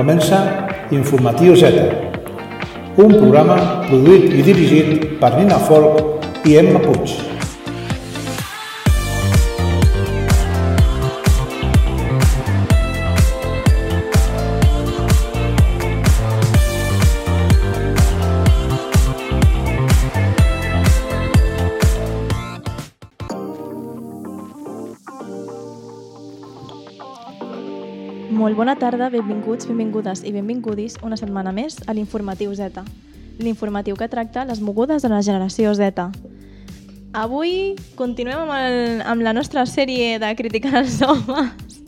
Comença Informatiu Z, un programa produït i dirigit per Nina Folk i Emma Puig. Bona tarda, benvinguts, benvingudes i benvingudis una setmana més a l'Informatiu Z, l'informatiu que tracta les mogudes de la generació Z. Avui continuem amb, el, amb la nostra sèrie de criticar els homes.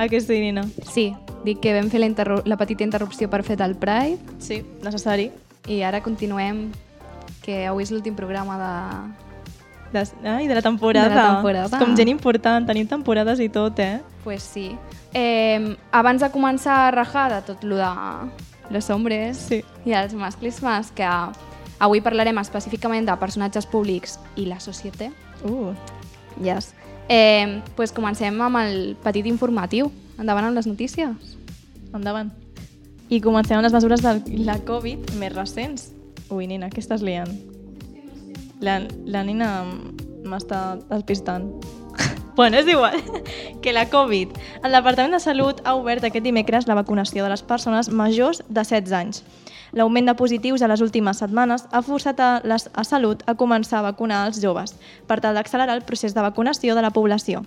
A què sí, Nina? Sí, dic que vam fer la, la petita interrupció per fer del Pride Sí, necessari. i ara continuem, que avui és l'últim programa de... De, ai, de la temporada. De la temporada. És com gent important, tenim temporades i tot, eh? Pues sí. Eh, abans de començar a rajar de tot lo de los hombres Sí. i els masclismes, que avui parlarem específicament de personatges públics i la societat, Uh, yes. eh, pues comencem amb el petit informatiu. Endavant amb les notícies. endavant. I comencem amb les mesures de la Covid més recents. Ui, Nina, què estàs liant? La, la Nina m'està despistant. Bueno, és igual. que la Covid. El Departament de Salut ha obert aquest dimecres la vacunació de les persones majors de 16 anys. L'augment de positius a les últimes setmanes ha forçat a, les, a Salut a començar a vacunar els joves per tal d'accelerar el procés de vacunació de la població.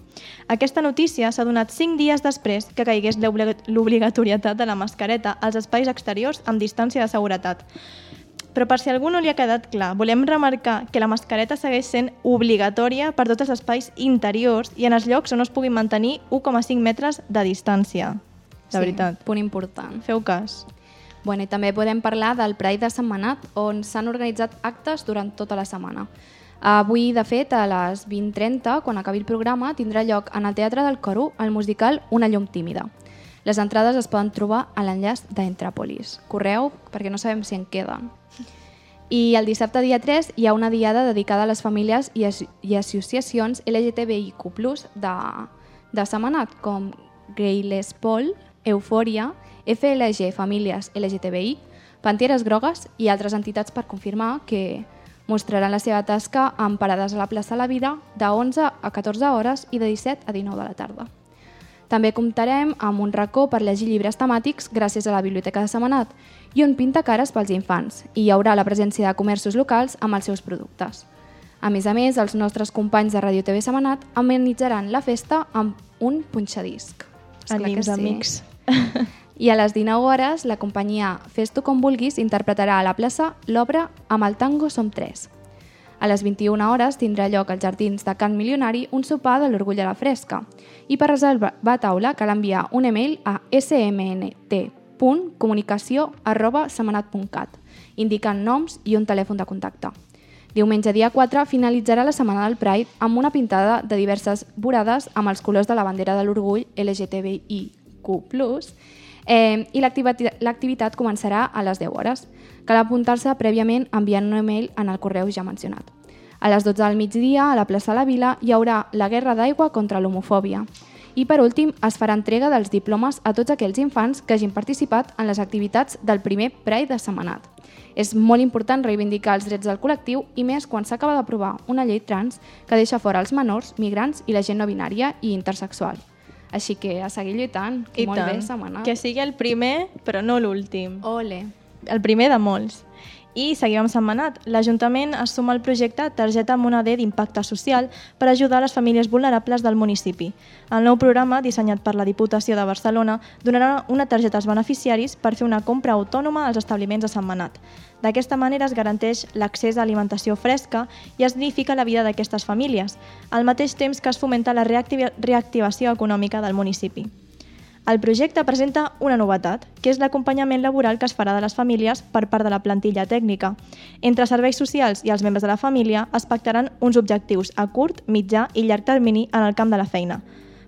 Aquesta notícia s'ha donat 5 dies després que caigués l'obli- l'obligatorietat de la mascareta als espais exteriors amb distància de seguretat. Però per si a algú no li ha quedat clar, volem remarcar que la mascareta segueix sent obligatòria per tots els espais interiors i en els llocs on no es puguin mantenir 1,5 metres de distància. De veritat. Punt important. Feu cas. Bueno, i també podem parlar del Pride de Setmanat, on s'han organitzat actes durant tota la setmana. Avui, de fet, a les 20.30, quan acabi el programa, tindrà lloc en el Teatre del Coro el musical Una llum tímida. Les entrades es poden trobar a l'enllaç d'Entràpolis. Correu, perquè no sabem si en queden. I el dissabte dia 3 hi ha una diada dedicada a les famílies i, as i associacions LGTBIQ+, de, de Setmanat, com Greyless Paul, Eufòria, FLG Famílies LGTBI, Pantieres Grogues i altres entitats per confirmar que mostraran la seva tasca amb parades a la plaça La Vida de 11 a 14 hores i de 17 a 19 de la tarda. També comptarem amb un racó per llegir llibres temàtics gràcies a la Biblioteca de Setmanat i un pintacares pels infants i hi haurà la presència de comerços locals amb els seus productes. A més a més, els nostres companys de Radio TV Setmanat amenitzaran la festa amb un punxadisc. Ànims, sí. amics. I a les 19 hores, la companyia Fes-tu com vulguis interpretarà a la plaça l'obra Amb el tango som tres. A les 21 hores tindrà lloc als jardins de Can Milionari un sopar de l'Orgull a la Fresca. I per reservar taula cal enviar un email a smnt.comunicació.setmanat.cat indicant noms i un telèfon de contacte. Diumenge dia 4 finalitzarà la Setmana del Pride amb una pintada de diverses vorades amb els colors de la bandera de l'orgull LGTBIQ+, eh, i l'activitat començarà a les 10 hores. Cal apuntar-se prèviament enviant un email en el correu ja mencionat. A les 12 del migdia, a la plaça La Vila, hi haurà la guerra d'aigua contra l'homofòbia. I per últim, es farà entrega dels diplomes a tots aquells infants que hagin participat en les activitats del primer Pride de Setmanat. És molt important reivindicar els drets del col·lectiu i més quan s'acaba d'aprovar una llei trans que deixa fora els menors, migrants i la gent no binària i intersexual. Així que a seguir lluitant, que I molt tant. bé, Setmanat. Que sigui el primer, però no l'últim. Ole. el primer de molts. I seguim amb Setmanat. L'Ajuntament es suma al projecte Targeta Moneder d'Impacte Social per ajudar les famílies vulnerables del municipi. El nou programa, dissenyat per la Diputació de Barcelona, donarà una targeta als beneficiaris per fer una compra autònoma als establiments de Setmanat. D'aquesta manera es garanteix l'accés a alimentació fresca i es dignifica la vida d'aquestes famílies, al mateix temps que es fomenta la reactivi- reactivació econòmica del municipi. El projecte presenta una novetat, que és l'acompanyament laboral que es farà de les famílies per part de la plantilla tècnica. Entre serveis socials i els membres de la família es pactaran uns objectius a curt, mitjà i llarg termini en el camp de la feina.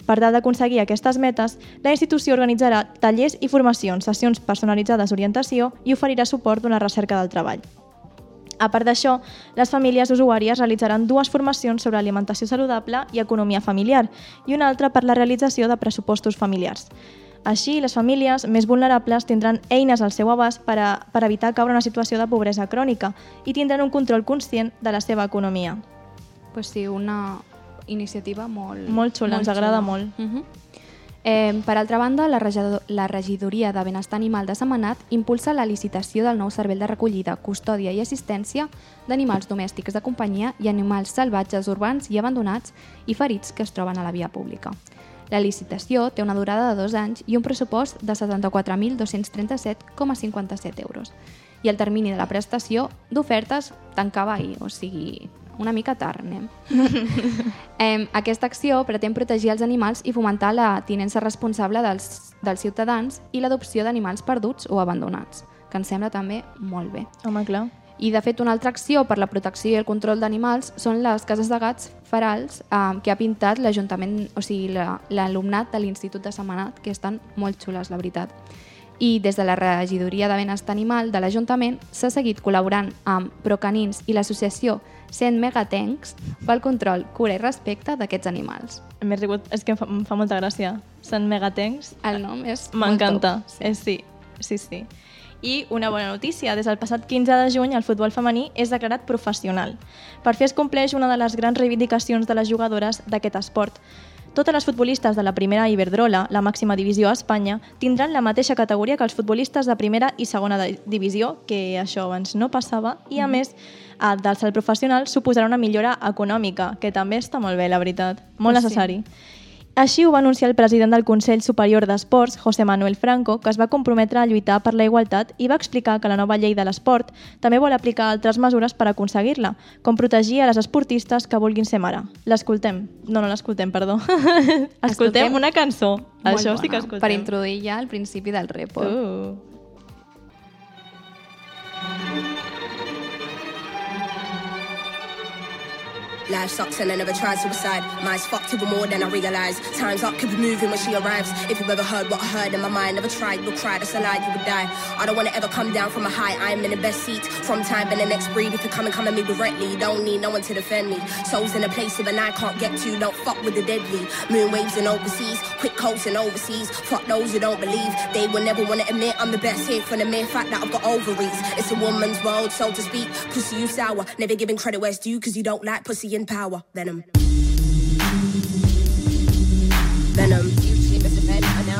Per tal d'aconseguir aquestes metes, la institució organitzarà tallers i formacions, sessions personalitzades d'orientació i oferirà suport d'una recerca del treball. A part d'això, les famílies usuàries realitzaran dues formacions sobre alimentació saludable i economia familiar i una altra per la realització de pressupostos familiars. Així, les famílies més vulnerables tindran eines al seu abast per, a, per evitar caure en una situació de pobresa crònica i tindran un control conscient de la seva economia. Pues sí, una iniciativa molt... Molt xula, ens agrada molt. Uh -huh. Eh, per altra banda, la, regidor la regidoria de Benestar Animal de Semanat impulsa la licitació del nou servei de recollida, custòdia i assistència d'animals domèstics de companyia i animals salvatges urbans i abandonats i ferits que es troben a la via pública. La licitació té una durada de dos anys i un pressupost de 74.237,57 euros. I el termini de la prestació d'ofertes tancava ahir, o sigui, una mica tard, anem. eh, aquesta acció pretén protegir els animals i fomentar la tinença responsable dels, dels ciutadans i l'adopció d'animals perduts o abandonats, que ens sembla també molt bé. Home, clar. I, de fet, una altra acció per la protecció i el control d'animals són les cases de gats ferals eh, que ha pintat l'Ajuntament, o sigui, l'alumnat de l'Institut de Semanat, que estan molt xules, la veritat. I des de la regidoria de benestar animal de l'Ajuntament s'ha seguit col·laborant amb Procanins i l'associació 100 Megatencs pel control, cura i respecte d'aquests animals. M'he rigut, és que em fa, em fa molta gràcia. 100 Megatencs. El nom és M'encanta. Sí. Eh, sí, sí, sí. I una bona notícia, des del passat 15 de juny el futbol femení és declarat professional. Per fi es compleix una de les grans reivindicacions de les jugadores d'aquest esport. Totes les futbolistes de la primera Iberdrola, la màxima divisió a Espanya, tindran la mateixa categoria que els futbolistes de primera i segona divisió, que això abans no passava, i a mm. més, del salt professional suposarà una millora econòmica, que també està molt bé, la veritat. Molt Pues sí. Així ho va anunciar el president del Consell Superior d'Esports, José Manuel Franco, que es va comprometre a lluitar per la igualtat i va explicar que la nova llei de l'esport també vol aplicar altres mesures per aconseguir-la, com protegir a les esportistes que vulguin ser mare. L'escoltem. No, no l'escoltem, perdó. escoltem una cançó. Molt Això sí que bona, escoltem. Per introduir ja el principi del report. Uh. Life sucks and I never tried suicide. Mine's fucked even more than I realized. Time's up, keep moving when she arrives. If you ever heard what I heard in my mind, never tried, you'll cry, that's a lie, you would die. I don't wanna ever come down from a high, I'm in the best seat. From time and the next breed, if you come and come at me directly, you don't need no one to defend me. Souls in a place even I can't get to, don't fuck with the deadly. Moon waves and overseas, quick coats and overseas. Fuck those who don't believe, they will never wanna admit I'm the best here for the mere fact that I've got ovaries. It's a woman's world, so to speak. Pussy, you sour, never giving credit where it's due, cause you don't like pussy power. Venom. Venom.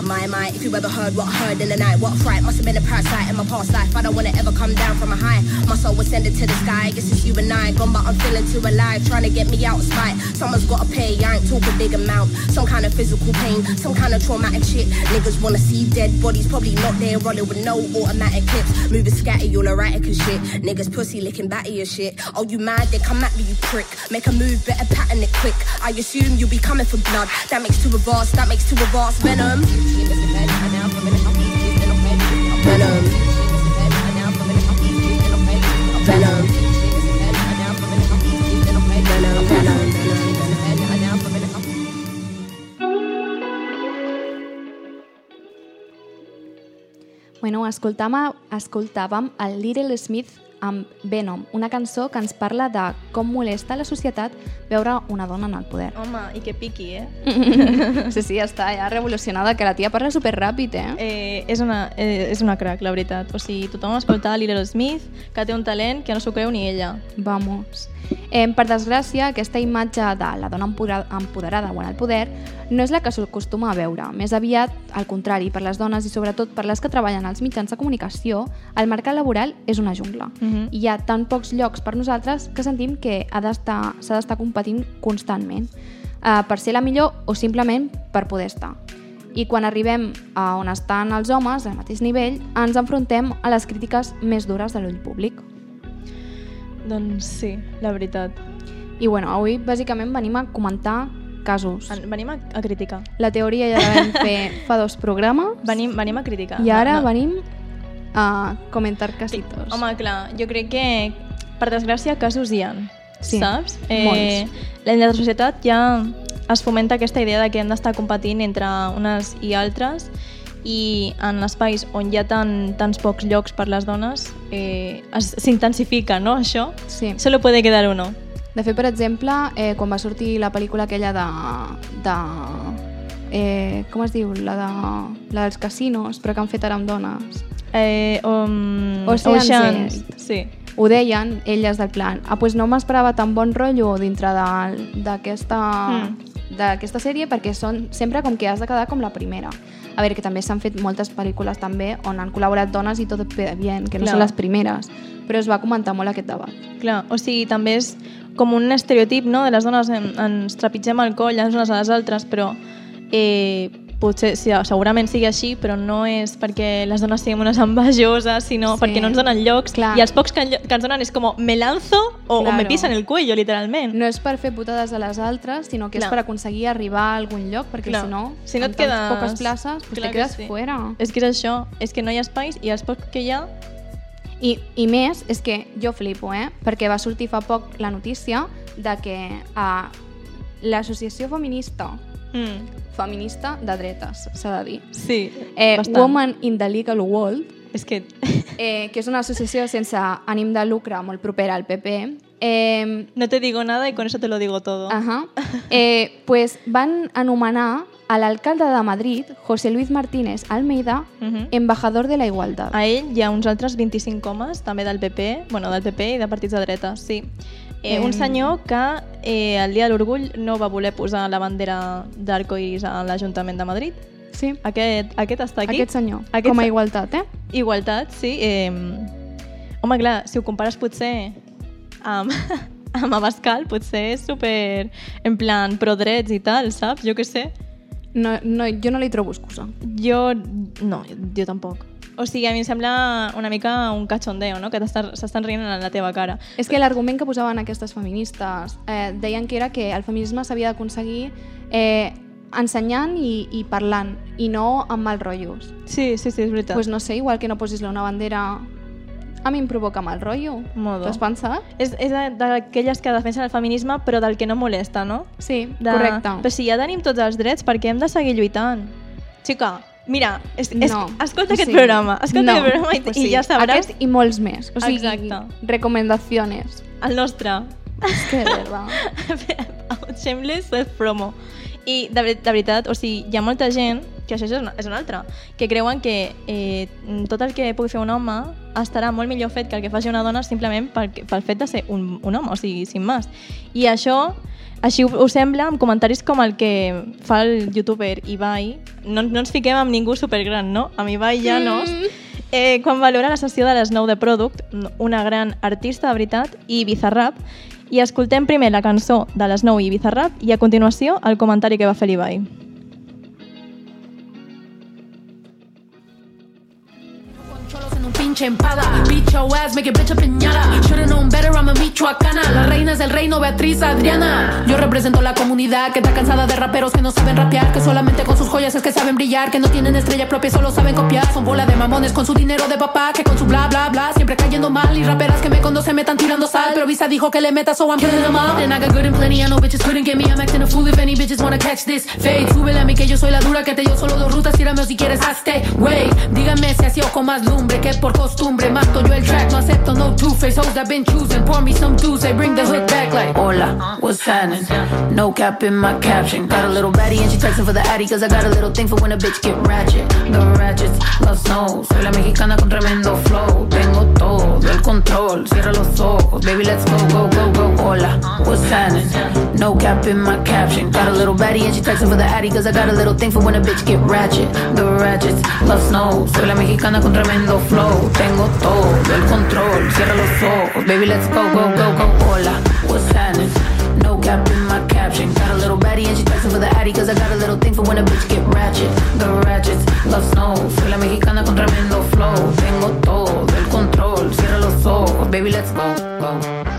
My, my, if you ever heard what heard in the night, what fright must have been a parasite in my past life. I don't wanna ever come down from a high. My soul was sending to the sky. Guess it's you and I. Gone, but I'm feeling too alive. Trying to get me out of spite. Someone's gotta pay. I ain't talking big amount. Some kind of physical pain, some kind of traumatic shit. Niggas wanna see dead bodies, probably not there, rolling with no automatic clips. Moving scatty, all erratic and shit. Niggas pussy licking batty and shit. Oh, you mad? Then come at me, you prick. Make a move, better pattern it quick. I assume you'll be coming for blood. That makes two of us, that makes two of us. Venom. Bueno, escoltàvem, escoltàvem el Little Smith amb Venom, una cançó que ens parla de com molesta a la societat veure una dona en el poder. Home, i que piqui, eh? Sí, sí, està ja revolucionada, que la tia parla superràpid, eh? eh és, una, eh, és una crack, la veritat. O sigui, tothom escolta Little Smith, que té un talent que no s'ho creu ni ella. Vamos. Eh, per desgràcia, aquesta imatge de la dona empodera- empoderada o en el poder no és la que s'acostuma a veure. Més aviat, al contrari, per les dones i sobretot per les que treballen als mitjans de comunicació, el mercat laboral és una jungla. Mhm. I hi ha tan pocs llocs per nosaltres que sentim que ha d'estar- s'ha d'estar competint constantment eh, per ser la millor o simplement per poder estar. I quan arribem a on estan els homes, al mateix nivell, ens enfrontem a les crítiques més dures de l'ull públic. Doncs sí, la veritat. I bueno, avui bàsicament venim a comentar casos. En, venim a, a criticar. La teoria ja la vam fer fa dos programes Venim, venim a criticar. i ara no, no. venim a comentar casitos. Home, clar, jo crec que, per desgràcia, casos hi ha, Sí, saps? molts. En la societat ja es fomenta aquesta idea de que hem d'estar competint entre unes i altres i en espais on hi ha tan, tants pocs llocs per les dones eh, s'intensifica, no, això? Sí. Solo puede quedar uno. De fet, per exemple, eh, quan va sortir la pel·lícula aquella de... de eh, com es diu? La, de, la dels casinos, però que han fet ara amb dones. Eh, um, Ocean's Oceans, sí. Ho deien elles del plan. Ah, doncs no m'esperava tan bon rotllo dintre d'aquesta Mm. d'aquesta sèrie perquè són sempre com que has de quedar com la primera. A veure, que també s'han fet moltes pel·lícules també on han col·laborat dones i tot bien, que no Clar. són les primeres. Però es va comentar molt aquest debat. Clar, o sigui, també és com un estereotip, no?, de les dones en, ens trepitgem el coll les unes a les altres, però eh, potser, sí, segurament sigui així, però no és perquè les dones siguem unes envejoses, sinó Sí. perquè no ens donen llocs, Clar. i els pocs que, que ens donen és com me lanzo o, o me Claro. pisan el cuello, literalment. No és per fer putades a les altres, sinó que és Clar. per aconseguir arribar a algun lloc, perquè Clar. si no, Si no et quedes- poques places, pues Clar te que quedes sí. fuera. És que és això, és que no hi ha espais i els pocs que hi ha... I, I més, és que jo flipo, eh? Perquè va sortir fa poc la notícia de que uh, l'associació feminista Mm, feminista de dretes, s'ha de dir. sí, Eh, bastant. Woman in the Legal World, És que... eh, que és una associació sense ànim de lucre molt propera al PP, eh, No te digo nada y con eso te lo digo todo. Ajá. Eh, pues van anomenar a l'alcalde de Madrid, José Luis Martínez Almeida, Mhm. embajador de la igualtat. A ell hi ha uns altres 25 homes, també del PP, bueno, del PP i de partits de dreta, sí. Eh, un senyor que eh, el dia de l'orgull no va voler posar la bandera d'arcoiris a l'Ajuntament de Madrid. Sí, Aquest, aquest està aquí. aquest senyor, Aquest com a igualtat, eh? Igualtat, sí. Eh, home, clar, si ho compares potser amb, amb Abascal, potser és super, en plan, pro drets i tal, saps? Jo què sé. No, no, jo no li trobo excusa. Jo, no, jo tampoc. O sigui, a mi em sembla una mica un cachondeo, no? Que s'estan rient en la teva cara. És que l'argument que posaven aquestes feministes eh, deien que era que el feminisme s'havia d'aconseguir eh, ensenyant i, i parlant, i no amb mal rotllos. Sí, sí, sí, és veritat. Pues no sé, igual que no posis una bandera... A mi em provoca mal rotllo. Modo. T'ho has pensat? És, és d'aquelles que defensen el feminisme però del que no molesta, no? Sí, De... correcte. Però si ja tenim tots els drets, per què hem de seguir lluitant? Xica, mira, és, és, no. escolta aquest Sí. programa, escolta no. aquest programa i, Pues i ja sabràs Aquest i molts més. O sigui, Exacte. recomendaciones. el nostre És que, de verdad. Shameless self-promo. I de, de veritat, o sigui, hi ha molta gent, que això és una, és una altra, que creuen que eh, tot el que pugui fer un home estarà molt millor fet que el que faci una dona simplement pel, pel fet de ser un, un home, o sigui, sin més. I això, així ho, ho sembla amb comentaris com el que fa el youtuber Ibai. No, no ens fiquem amb ningú supergran, no? Amb Ibai Llanos. Eh, quan valora la sessió de les 9 de Product, una gran artista de veritat, i Bizarrap, i escoltem primer la cançó de les 9 i Bizarrap i a continuació el comentari que va fer l'Ibai. Pinche empada. Your ass, make it bitch a. Should've known better, I'm a michoacana. Las reinas del reino, Beatriz Adriana. Yo represento la comunidad que está cansada de raperos que no saben rapear. Que solamente con sus joyas es que saben brillar. Que no tienen estrella propia, solo saben copiar. Son bola de mamones con su dinero de papá. Que con su bla bla bla siempre cayendo mal. Y raperas que me conocen me están tirando sal. Pero Visa dijo que le meta, so I'm killing them I got good and plenty, I know bitches couldn't get me. I'm acting a fool if any bitches wanna catch this. Fade, súbele a mí que yo soy la dura. Que te yo solo dos rutas, tírame o si quieres hazte. Wait, dígame si así o con más lumbre. Que por costumbre mato yo el track. No acepto no two-face hoes that been choosing. Pour me some Tuesday, bring the hood back like. Hola, what's happening? No cap in my caption. Got a little baddie and she texting for the addy cause I got a little thing for when a bitch get ratchet. The ratchets, los snow. Soy la mexicana con tremendo flow. Tengo todo el control. Cierra los ojos, baby, let's go, go, go, go. Hola, what's happening? No cap in my caption. Got a little baddie and she texting for the addy cause I got a little thing for when a bitch get ratchet. The ratchets, los snow. Soy la mexicana con tremendo flow. Tengo todo el control. Cierra los ojos, baby, let's go, go, go, go. Hola, what's happening? No cap in my caption. Got a little baddie and she texting for the addy cause I got a little thing for when a bitch get ratchet. The ratchets, los snow. Soy la mexicana con tremendo flow. Tengo todo el control. Cierra los ojos, baby, let's go, go.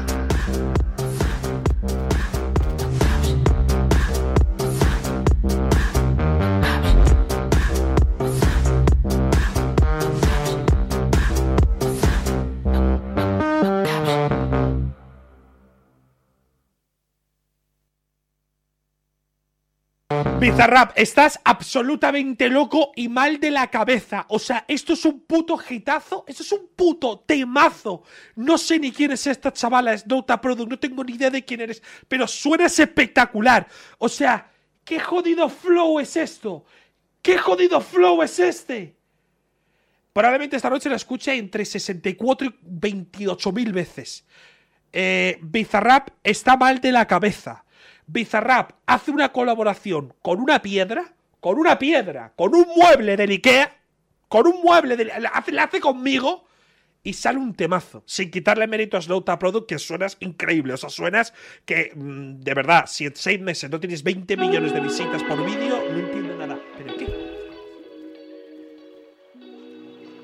Bizarrap, estás absolutamente loco y mal de la cabeza. O sea, esto es un puto hitazo, esto es un puto temazo. No sé ni quién es esta chavala, es Nota Product, no tengo ni idea de quién eres, pero suenas espectacular. O sea, ¿Qué jodido flow es esto? ¿Qué jodido flow es este? Probablemente esta noche la escuche entre 64 y 28 mil veces. Eh, Bizarrap está mal de la cabeza. Bizarrap hace una colaboración con una piedra, con una piedra, con un mueble del Ikea, con un mueble, de, la, hace, la hace conmigo y sale un temazo, sin quitarle mérito a Slow Tap Product, que suenas increíble. O sea, suenas que, mm, de verdad, si en seis meses no tienes 20 millones de visitas por vídeo, no entiendo nada. ¿Pero qué?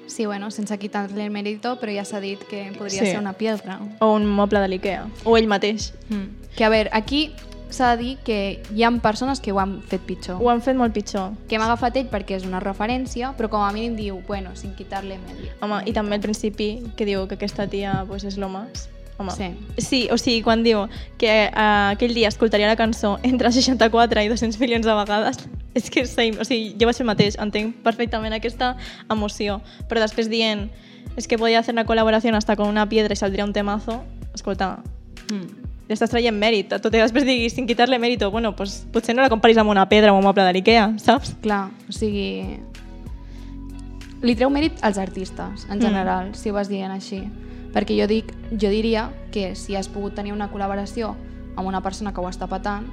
Sí, bueno, sense quitar-li el mérito, però ja s'ha dit que podria Sí. ser una piedra. O un moble de l'Ikea. O ell mateix. Mm. Que a veure, aquí s'ha de dir que hi ha persones que ho han fet pitjor. Ho han fet molt pitjor. Que hem agafat ell perquè és una referència, però com a mínim diu, bueno, sin quitarle mèrit. Home, i també al principi que diu que aquesta tia pues, és lo más. Home. Sí. sí, o sigui, quan diu que uh, aquell dia escoltaria la cançó entre 64 i 200 milions de vegades, és que same, o sigui, jo vaig fer el mateix, entenc perfectament aquesta emoció, però després dient és que podia fer una col·laboració hasta con una piedra i saldria un temazo, escolta, Mm. Li estàs traient mèrit, tot i que després diguis sin quitarle mèrito, bueno, pues, potser no la comparis amb una pedra o un moble de l'Ikea, saps? Clar, o sigui... Li treu mèrit als artistes, en Mm. general, si ho vas dient així. Perquè jo dic, jo diria que si has pogut tenir una col·laboració amb una persona que ho està patant,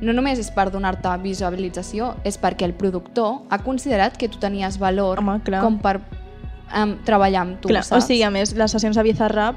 no només és per donar-te visualització, és perquè el productor ha considerat que tu tenies valor Home, clar. com per um, treballar amb tu, Clar, saps? o sigui, a més, les sessions a Bizarrap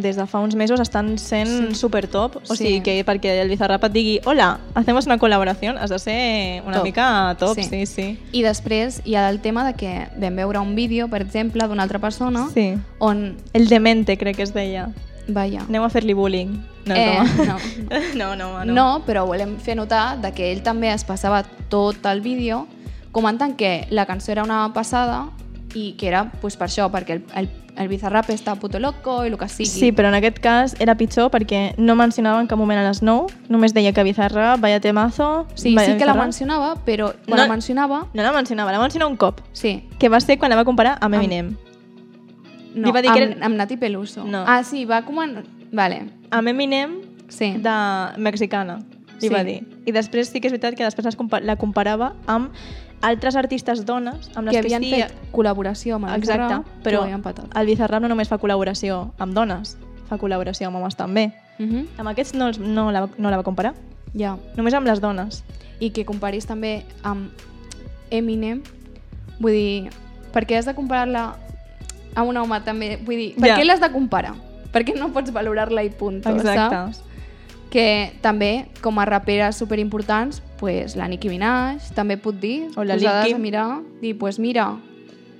des de fa uns mesos estan sent Sí. super top. O Sí. sigui, que perquè el Bizarrap et digui hola, hacemos una col·laboració, has de ser una Top. mica top, Sí. sí, sí. I després hi ha el tema de que vam veure un vídeo, per exemple, d'una altra persona, Sí. on, El demente, crec que es deia. vaja, Aneu a fer-li bullying. No, Eh, no. no. no, no, No. no, però volem fer notar de que ell també es passava tot el vídeo comentant que la cançó era una passada i que era pues, per això, perquè el, el, el Bizarrap està puto loco i el que sigui. Sí, però en aquest cas era pitjor perquè no mencionava en cap moment a les 9, només deia que Bizarrap, vaya temazo... sí, vaya sí que la Bizarrap. mencionava, però quan No- la mencionava... No la mencionava, la mencionava un cop, Sí, que va ser quan la va comparar amb Eminem. no, Li va dir amb, que era- amb Nati Peluso. No. Ah, sí, va com... En... Vale, Amb Eminem sí. de mexicana, li Sí. va dir. I després sí que és veritat que després la comparava amb altres artistes dones amb les que que, havien sí, fet col·laboració amb el Exacte, però el Bizarrap no només fa col·laboració amb dones, fa col·laboració amb homes també. Uh -huh. Amb aquests no, no, la, no la va comparar, Ja. només amb les dones. i que comparis també amb Eminem, vull dir, per què has de comparar-la amb un home també? Vull dir, per Ja. què l'has de comparar? Per què no pots valorar-la i punt, Exacte. saps? Que també, com a raperes superimportants, pues, la Nicki Minaj també pot dir, O la posades a mirar, dir, pues mira,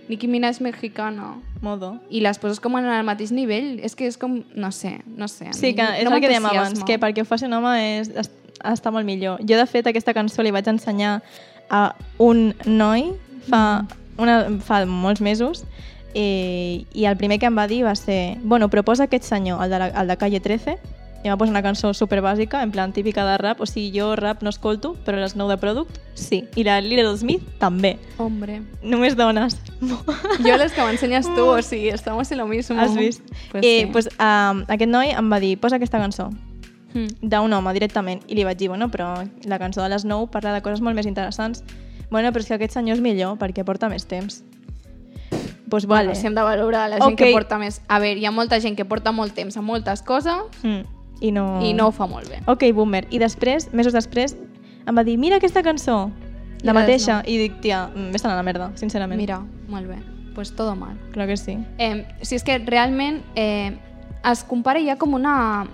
Nicki Minaj és mexicana, Modo. i les poses com en el mateix nivell, és que és com, no sé, no sé. Sí, que és no el que dèiem abans, que perquè ho faci un home és, es- està molt millor. Jo, de fet, aquesta cançó li vaig ensenyar a un noi fa, una, fa molts mesos i, i el primer que em va dir va ser bueno, proposa aquest senyor, el de, la, el de Calle 13 i em va posar una cançó super bàsica, en plan típica de rap, o sigui, jo rap no escolto, però les nou de Product, sí. I la Little Smith, també. Hombre. Només dones. Jo les que m'ensenyes tu, o sigui, estamos en lo mismo. Has vist? Pues eh, sí. pues, um, aquest noi em va dir, posa aquesta cançó. Mm. d'un home directament i li vaig dir, bueno, però la cançó de les 9 parla de coses molt més interessants bueno, però és que aquest senyor és millor perquè porta més temps pues vale Bueno, si hem de valorar la gent Ok. que porta més... A veure, hi ha molta gent que porta molt temps a moltes coses mm. I no... i no ho fa molt bé. ok, boomer, i després, mesos després em va dir, mira aquesta cançó I la les mateixa, no. i dic, tia, mm, vés-te'n a la merda, sincerament Mira, molt bé. Pues todo mal. clar que sí Eh, si és que realment eh, es compara ja com una,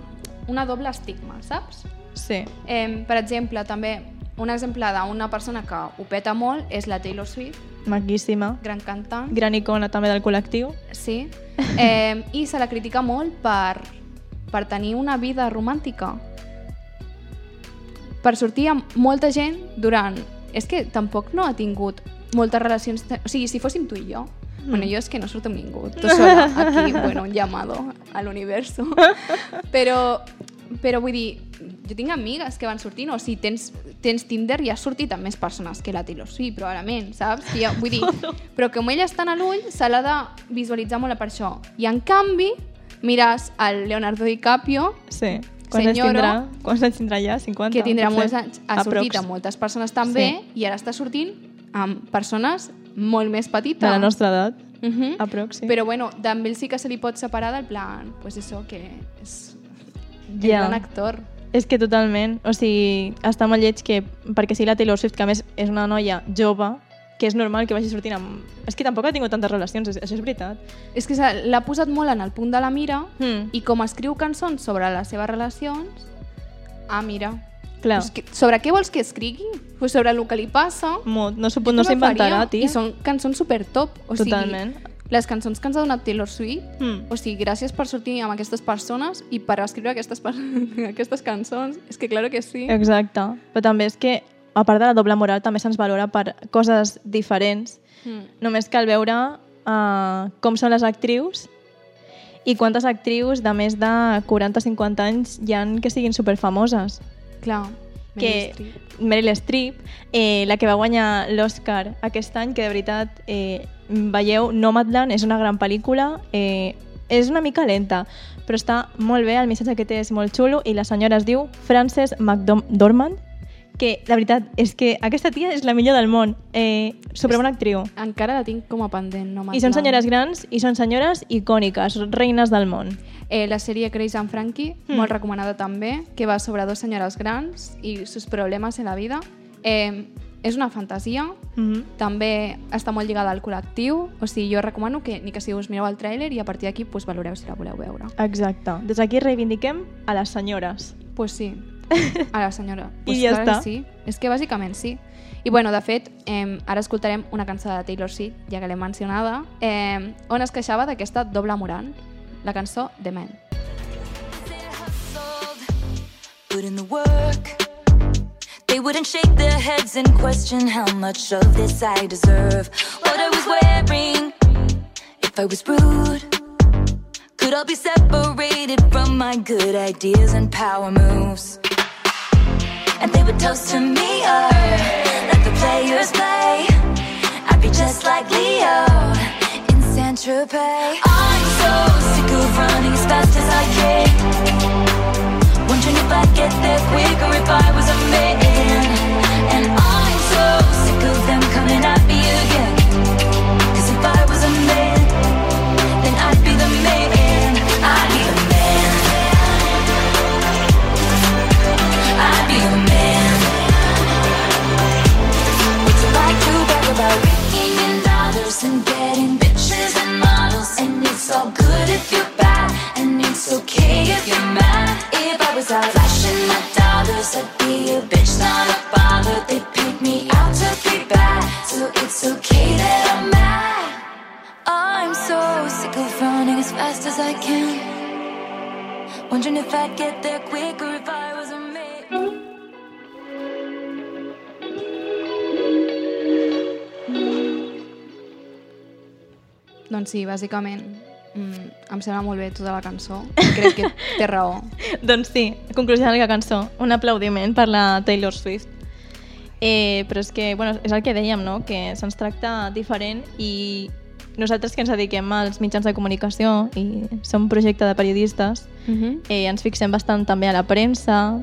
una doble estigma, saps? sí, Eh, per exemple, també un exemple d'una persona que ho peta molt és la Taylor Swift, maquíssima gran cantant. gran icona també del col·lectiu Sí. Eh, I se la critica molt per, per tenir una vida romàntica. Per sortir amb molta gent durant... És que tampoc no ha tingut moltes relacions... O sigui, si fóssim tu i jo, mm. bueno, jo és que no surto amb ningú, tu sola, aquí, bueno, un llamado a l'universo. Però, però vull dir, jo tinc amigues que van sortint, o si tens, tens Tinder i has sortit amb més persones que la Taylor Swift, probablement, saps? I jo, vull dir, però com ella està a l'ull, se l'ha de visualitzar molt per això. I en canvi, mires al Leonardo DiCaprio, sí, Quants anys senyoro tindrà? Quants anys tindrà ja? 50? que tindrà molts anys, ha sortit Aprox. amb moltes persones també i ara està sortint amb persones molt més petites. De la nostra edat. Uh -huh. Aprox, sí. Però bueno, també ell sí que se li pot separar del plan, pues eso, que és un Ja. gran actor. És que totalment, o sigui, està molt lleig que, perquè sigui la Taylor Swift, que a més és una noia jove, que és normal que vagi sortint amb... És que tampoc ha tingut tantes relacions, això és veritat. És que l'ha posat molt en el punt de la mira Mm. i com escriu cançons sobre les seves relacions, ah, mira, Clar, pues que, sobre què vols que escrigui? Pues sobre el que li passa. molt, no no també s'inventarà, tia. I són cançons super top. O Totalment. Sigui, les cançons que ens ha donat Taylor Swift, Mm. o sigui, gràcies per sortir amb aquestes persones i per escriure aquestes, per- aquestes cançons. És que claro que sí. Exacte. Però també és que, a part de la doble moral, també se'ns valora per coses diferents. Mm. Només cal veure uh, com són les actrius i quantes actrius de més de 40-50 anys hi han que siguin superfamoses. Clar. que Meryl Streep. Meryl Streep, eh, la que va guanyar l'Oscar aquest any, que de veritat eh, veieu Nomadland, és una gran pel·lícula, eh, és una mica lenta, però està molt bé, el missatge que té és molt xulo i la senyora es diu Frances McDormand, que la veritat és que aquesta tia és la millor del món, eh, superbona actriu. Encara la tinc com a pendent. No I són senyores grans i són senyores icòniques, reines del món. Eh, la sèrie Grace and Frankie, Mm. molt recomanada també, que va sobre dos senyores grans i sus problemes en la vida. Eh, és una fantasia, Mm -hmm. també està molt lligada al col·lectiu, o sigui, jo recomano que ni que si us mireu el tràiler i a partir d'aquí pues, valoreu si la voleu veure. Exacte. Des d'aquí reivindiquem a les senyores. Pues sí, a la senyora. I Pues ja clar que està. Sí, és que bàsicament sí. I bueno, de fet, eh, ara escoltarem una cançó de Taylor Swift, ja que l'he mencionada, eh, on es queixava d'aquesta doble moral, la cançó The Man. put in the work. They wouldn't shake their heads and question how much of this I deserve. What I was wearing, if I was rude, could all be separated from my good ideas and power moves. And they would toast to me, or let the players play. I'd be just like Leo in Saint Tropez. I'm so sick of running as fast as I can. Wondering if I'd get there quicker if I was a man. And I'm so Was out flashing my dollars, I'd be a bitch, not a bother. They pick me out to be bad, so it's okay that I'm mad. I'm so sick of running as fast as I can. Wondering if I'd get there quicker if I was a man. Doncs sí, bàsicament, mm, em sembla molt bé tota la cançó. Crec que té raó. Doncs sí, conclusió de la cançó. Un aplaudiment per la Taylor Swift. Eh, però és que, bueno, és el que dèiem, no? Que se'ns tracta diferent i nosaltres que ens dediquem als mitjans de comunicació i som un projecte de periodistes, Uh -huh. eh, ens fixem bastant també a la premsa,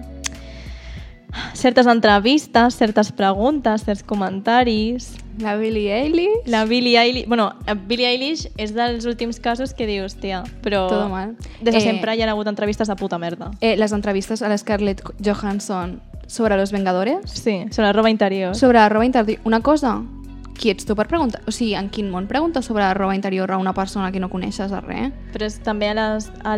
certes entrevistes, certes preguntes, certs comentaris... La Billie Eilish. La Billie Eilish... Bueno, eh, Billie Eilish és dels últims casos que dius, tia, però... Todo mal. Des de Eh, sempre hi ha hagut entrevistes de puta merda. Eh, les entrevistes a la Scarlett Johansson sobre los Vengadores. Sí, sobre la roba interior. Sobre la roba interior. Una cosa, qui ets tu per preguntar? O sigui, en quin món preguntes sobre la roba interior a una persona que no coneixes de res? Però és, també a les, a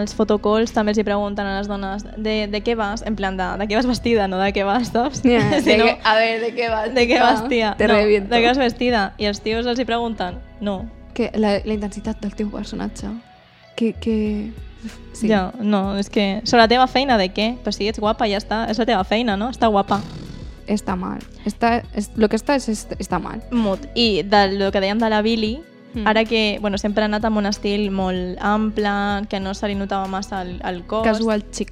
als fotocalls també els hi pregunten a les dones de, de què vas, en plan de, de què vas vestida, no de què vas, saps? Si no, a ver, ¿de qué vas? de què vas, tia? Te no, reviento. de què vas vestida? I els tios els hi pregunten, no. Que la, la intensitat del teu personatge. Que... que... Sí. Ja, no, és que sobre la teva feina de què? Però si ets guapa ja està, és la teva feina, no? Està guapa. Està mal. Està, és, lo que està és, és, està mal. Mut. I del que dèiem de la Billy, Mm. ara que bueno, sempre ha anat amb un estil molt ample, que no se li notava massa el, el cos. Casual chic.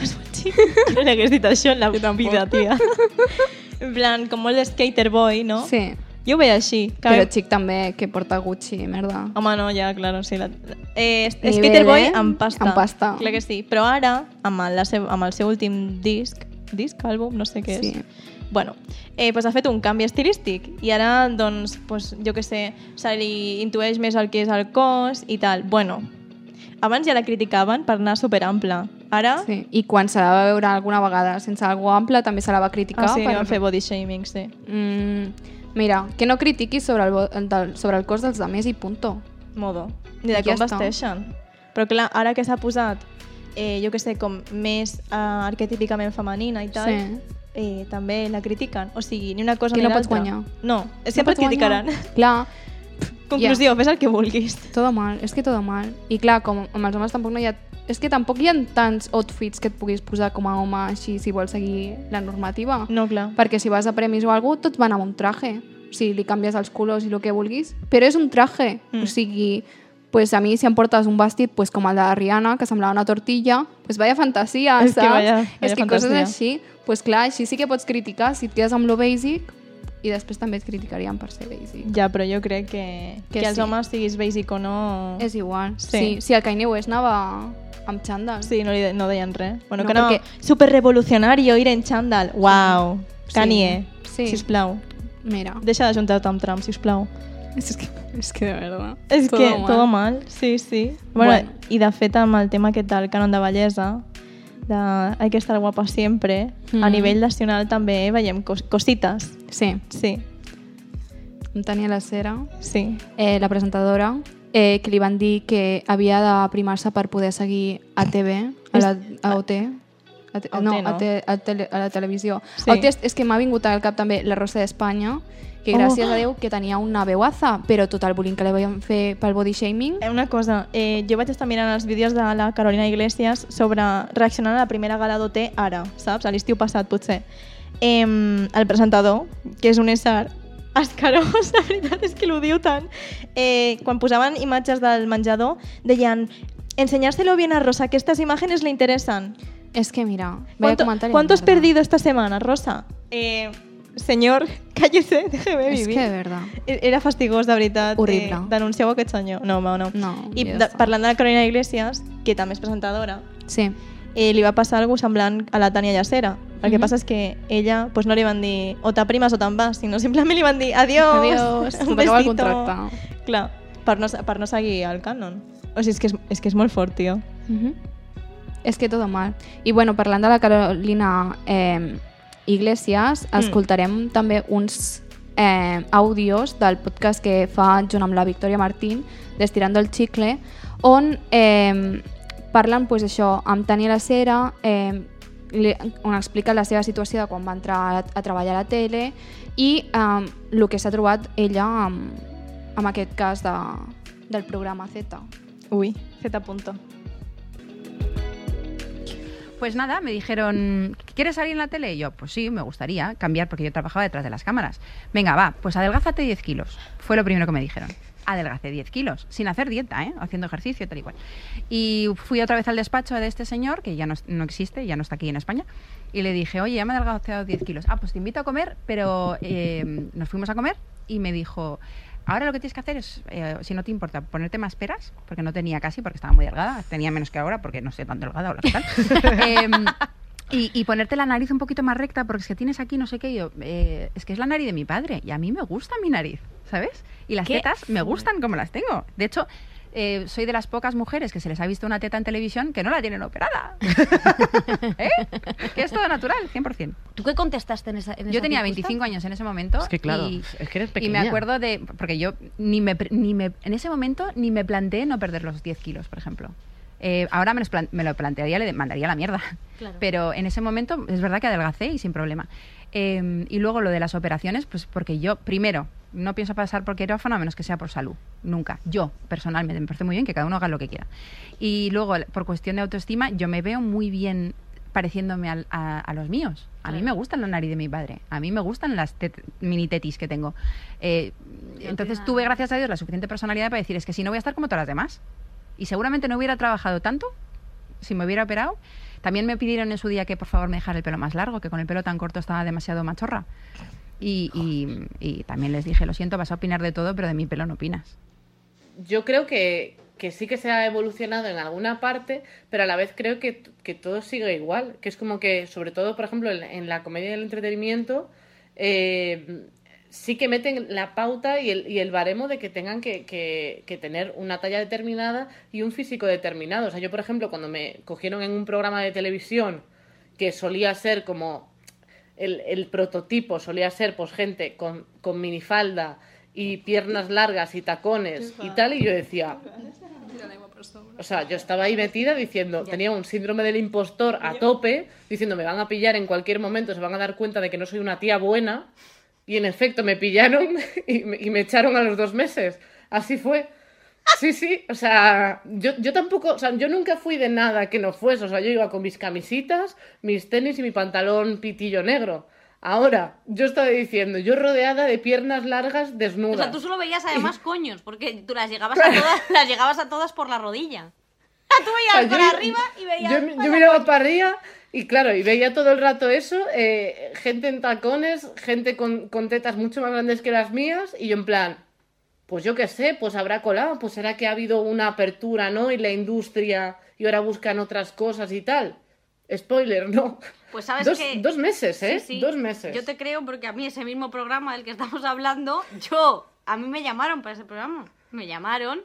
Casual chic. No li hagués dit això en la vida, tia. en plan, com molt de skater boy, no? Sí. Jo ho veia així. Que... Però xic també que porta Gucci, merda. Home, no, ja, claro, sí. La... Eh, Skater Boy amb pasta. Amb pasta. Clar que sí. Però ara, amb el, la seu, amb el seu últim disc, disc, àlbum, no sé què és. Sí. Bueno, eh, pues ha fet un canvi estilístic i ara, doncs, pues, jo que sé, se li intueix més el que és el cos i tal. Bueno, abans ja la criticaven per anar superampla. Ara, Sí. I quan se la va veure alguna vegada sense algú ample, també se la va criticar. ah, sí, per- van fer body shaming, sí. Mm, mira, que no critiquis sobre el, del- sobre el cos dels altres i punto. Modo. Ni de Ja com està. vesteixen. Però clar, ara que s'ha posat, eh, jo que sé, com més eh, arquetípicament femenina i tal, Sí. eh, també la critiquen. O sigui, ni una cosa Que ni no pots l'altra. guanyar. No, sempre et pots criticaran. guanyar. Clar, Conclusió, fes el que vulguis. Todo mal, és que todo mal. I clar, com amb els homes tampoc no hi ha... És que tampoc hi ha tants outfits que et puguis posar com a home així si vols seguir la normativa. No, clar. Perquè si vas a premis o alguna tots van amb un traje. O sigui, li canvies els colors i el que vulguis, però és un traje. Mm. O sigui, pues a mi si em portes un vestit pues, com el de Rihanna, que semblava una tortilla, pues vaya fantasia, És que saps? vaya- vaya és que coses fantasia. així, pues clar, així sí que pots criticar si et quedes amb lo basic i després també et criticarien per ser basic. Ja, però jo crec que, que, Que que els sí. homes siguis basic o no... És igual. Sí. Sí. Si el Kanye West anava amb xandall. Sí, no, li de, no deien res. Bueno, No, que no, perquè- super revolucionario ir en chándal. Uau, Sí. Kanye, Sí. sisplau. Mira. Deixa d'ajuntar-te amb Trump, sisplau. És que, és que de verdad. És Todo que mal. todo mal, sí, sí. Bueno, Bueno. I de fet amb el tema aquest del canon de bellesa, de hay que estar guapa siempre, a Mm. nivell nacional també veiem cos cosites. Sí, Sí, em tenia la cera, sí. eh, la presentadora, eh, que li van dir que havia d'aprimar-se per poder seguir a TV, a, la, a OT, a te, A no, no. A, te, a, tele, a la televisió. Sí. OT és, és que m'ha vingut al cap també la Rosa d'Espanya, que gràcies Oh. a Déu que tenia una veuaza, però tot el bullying que li van fer pel body shaming... Eh, Una cosa, eh, jo vaig estar mirant els vídeos de la Carolina Iglesias sobre reaccionant a la primera gala d'OT ara, saps? A l'estiu passat, potser. Eh, el presentador, que és un ésser escarós, la veritat és que l'ho diu tant, eh, quan posaven imatges del menjador, deien enseñárselo bien a Rosa, que estas imágenes le interesan. És que mira, vaya ¿Cuánto, comentari ¿Cuánto has de merda. perdido esta semana, Rosa? Eh, señor, cállese, déjeme És vivir. que de verdad. E- Era fastigós, de veritat. Horrible. Eh, denuncieu aquest senyor. No, home, no. No, I de, parlant de la Carolina Iglesias, que també és presentadora, Sí. eh, li va passar alguna semblant a la Tània Llacera. El que Mhm. passa és que ella pues, no li van dir o t'aprimes o te'n vas, sinó simplement li van dir adiós, Adiós, un t'acaba el contracte. Clar, per no, per no seguir el cànon. O sigui, és que és, és, que és molt fort, tio. Mhm. És que tot mal. I bueno, parlant de la Carolina eh, Iglesias, Mm. escoltarem també uns eh, àudios del podcast que fa junt amb la Victòria Martín, d'Estirando el Chicle, on eh, parlen pues, això amb Tania la Cera, eh, on explica la seva situació de quan va entrar a, a treballar a la tele i eh, el que s'ha trobat ella amb, amb aquest cas de, del programa Z. Ui, Z punto. Pues nada, me dijeron, ¿quieres salir en la tele? Y yo, pues sí, me gustaría cambiar porque yo trabajaba detrás de las cámaras. Venga, va, pues adelgázate 10 kilos. Fue lo primero que me dijeron. Adelgacé 10 kilos, sin hacer dieta, ¿eh? haciendo ejercicio, tal y cual. Y fui otra vez al despacho de este señor, que ya no, no existe, ya no está aquí en España, y le dije, oye, ya me he adelgazado 10 kilos. Ah, pues te invito a comer, pero eh, nos fuimos a comer y me dijo, ahora lo que tienes que hacer es, eh, si no te importa, ponerte más peras, porque no tenía casi, porque estaba muy delgada, tenía menos que ahora, porque no sé tan delgada ahora qué tal. Em, y, y ponerte la nariz un poquito más recta, porque es que tienes aquí no sé qué, y yo, eh, es que es la nariz de mi padre, y a mí me gusta mi nariz, ¿sabes? Y las Qué tetas me gustan como las tengo. De hecho, eh, soy de las pocas mujeres que se les ha visto una teta en televisión que no la tienen operada. ¿Eh? Que es todo natural, 100%. ¿Tú qué contestaste en esa en Yo esa tenía circunstancia? 25 años en ese momento. Es que claro, y, es que eres y pequeña. me acuerdo de. Porque yo ni me, ni me. En ese momento ni me planteé no perder los 10 kilos, por ejemplo. Eh, ahora me, los plan- me lo plantearía, le mandaría la mierda. Claro. Pero en ese momento es verdad que adelgacé y sin problema. Eh, y luego lo de las operaciones, pues porque yo, primero, no pienso pasar por quirófano a menos que sea por salud. Nunca. Yo, personalmente, me parece muy bien que cada uno haga lo que quiera. Y luego, por cuestión de autoestima, yo me veo muy bien pareciéndome al- a, a los míos. A mí me gustan la nariz de mi padre. A mí me gustan las tet- mini tetis que tengo. Eh, entonces tuve, gracias a Dios, la suficiente personalidad para decir, es que si no voy a estar como todas las demás. Y seguramente no hubiera trabajado tanto si me hubiera operado. También me pidieron en su día que por favor me dejara el pelo más largo, que con el pelo tan corto estaba demasiado machorra. Y, también les dije, lo siento, vas a opinar de todo, pero de mi pelo no opinas. yo creo que, que sí que se ha evolucionado en alguna parte, pero a la vez creo que, que todo sigue igual. Que es como que, sobre todo, por ejemplo, en, la comedia y el entretenimiento, eh, sí que meten la pauta y el, y el baremo de que tengan que, que- que tener una talla determinada y un físico determinado. O sea, yo, por ejemplo, cuando me cogieron en un programa de televisión que solía ser como el, el prototipo solía ser pues gente con, con minifalda y piernas largas y tacones y tal, y yo decía, o sea, yo estaba ahí metida diciendo, tenía un síndrome del impostor a tope, diciendo, me van a pillar en cualquier momento, se van a dar cuenta de que no soy una tía buena, y en efecto me pillaron y me, y me echaron a los dos meses. Así fue. Sí, sí, o sea, yo, yo tampoco, o sea, yo nunca fui de nada que no fuese, o sea, yo iba con mis camisitas, mis tenis y mi pantalón pitillo negro. Ahora, yo estaba diciendo, yo rodeada de piernas largas O desnudas. sea, tú solo veías además coños, porque tú las llegabas a todas, las llegabas a todas por la rodilla. Tú O veías sea, para yo- arriba y veías. Yo, yo miraba coña. para arriba y claro, y veía todo el rato eso, eh, gente en tacones, gente con, con tetas mucho más grandes que las mías, y yo en plan, pues yo qué sé, pues habrá colado, pues será que ha habido una apertura, ¿no? Y la industria, y ahora buscan otras cosas y tal. Spoiler, ¿no? Pues sabes dos, que. dos meses, ¿eh? Sí, sí. Dos meses. Yo te creo porque a mí ese mismo programa del que estamos hablando, yo, a mí me llamaron para ese programa. Me llamaron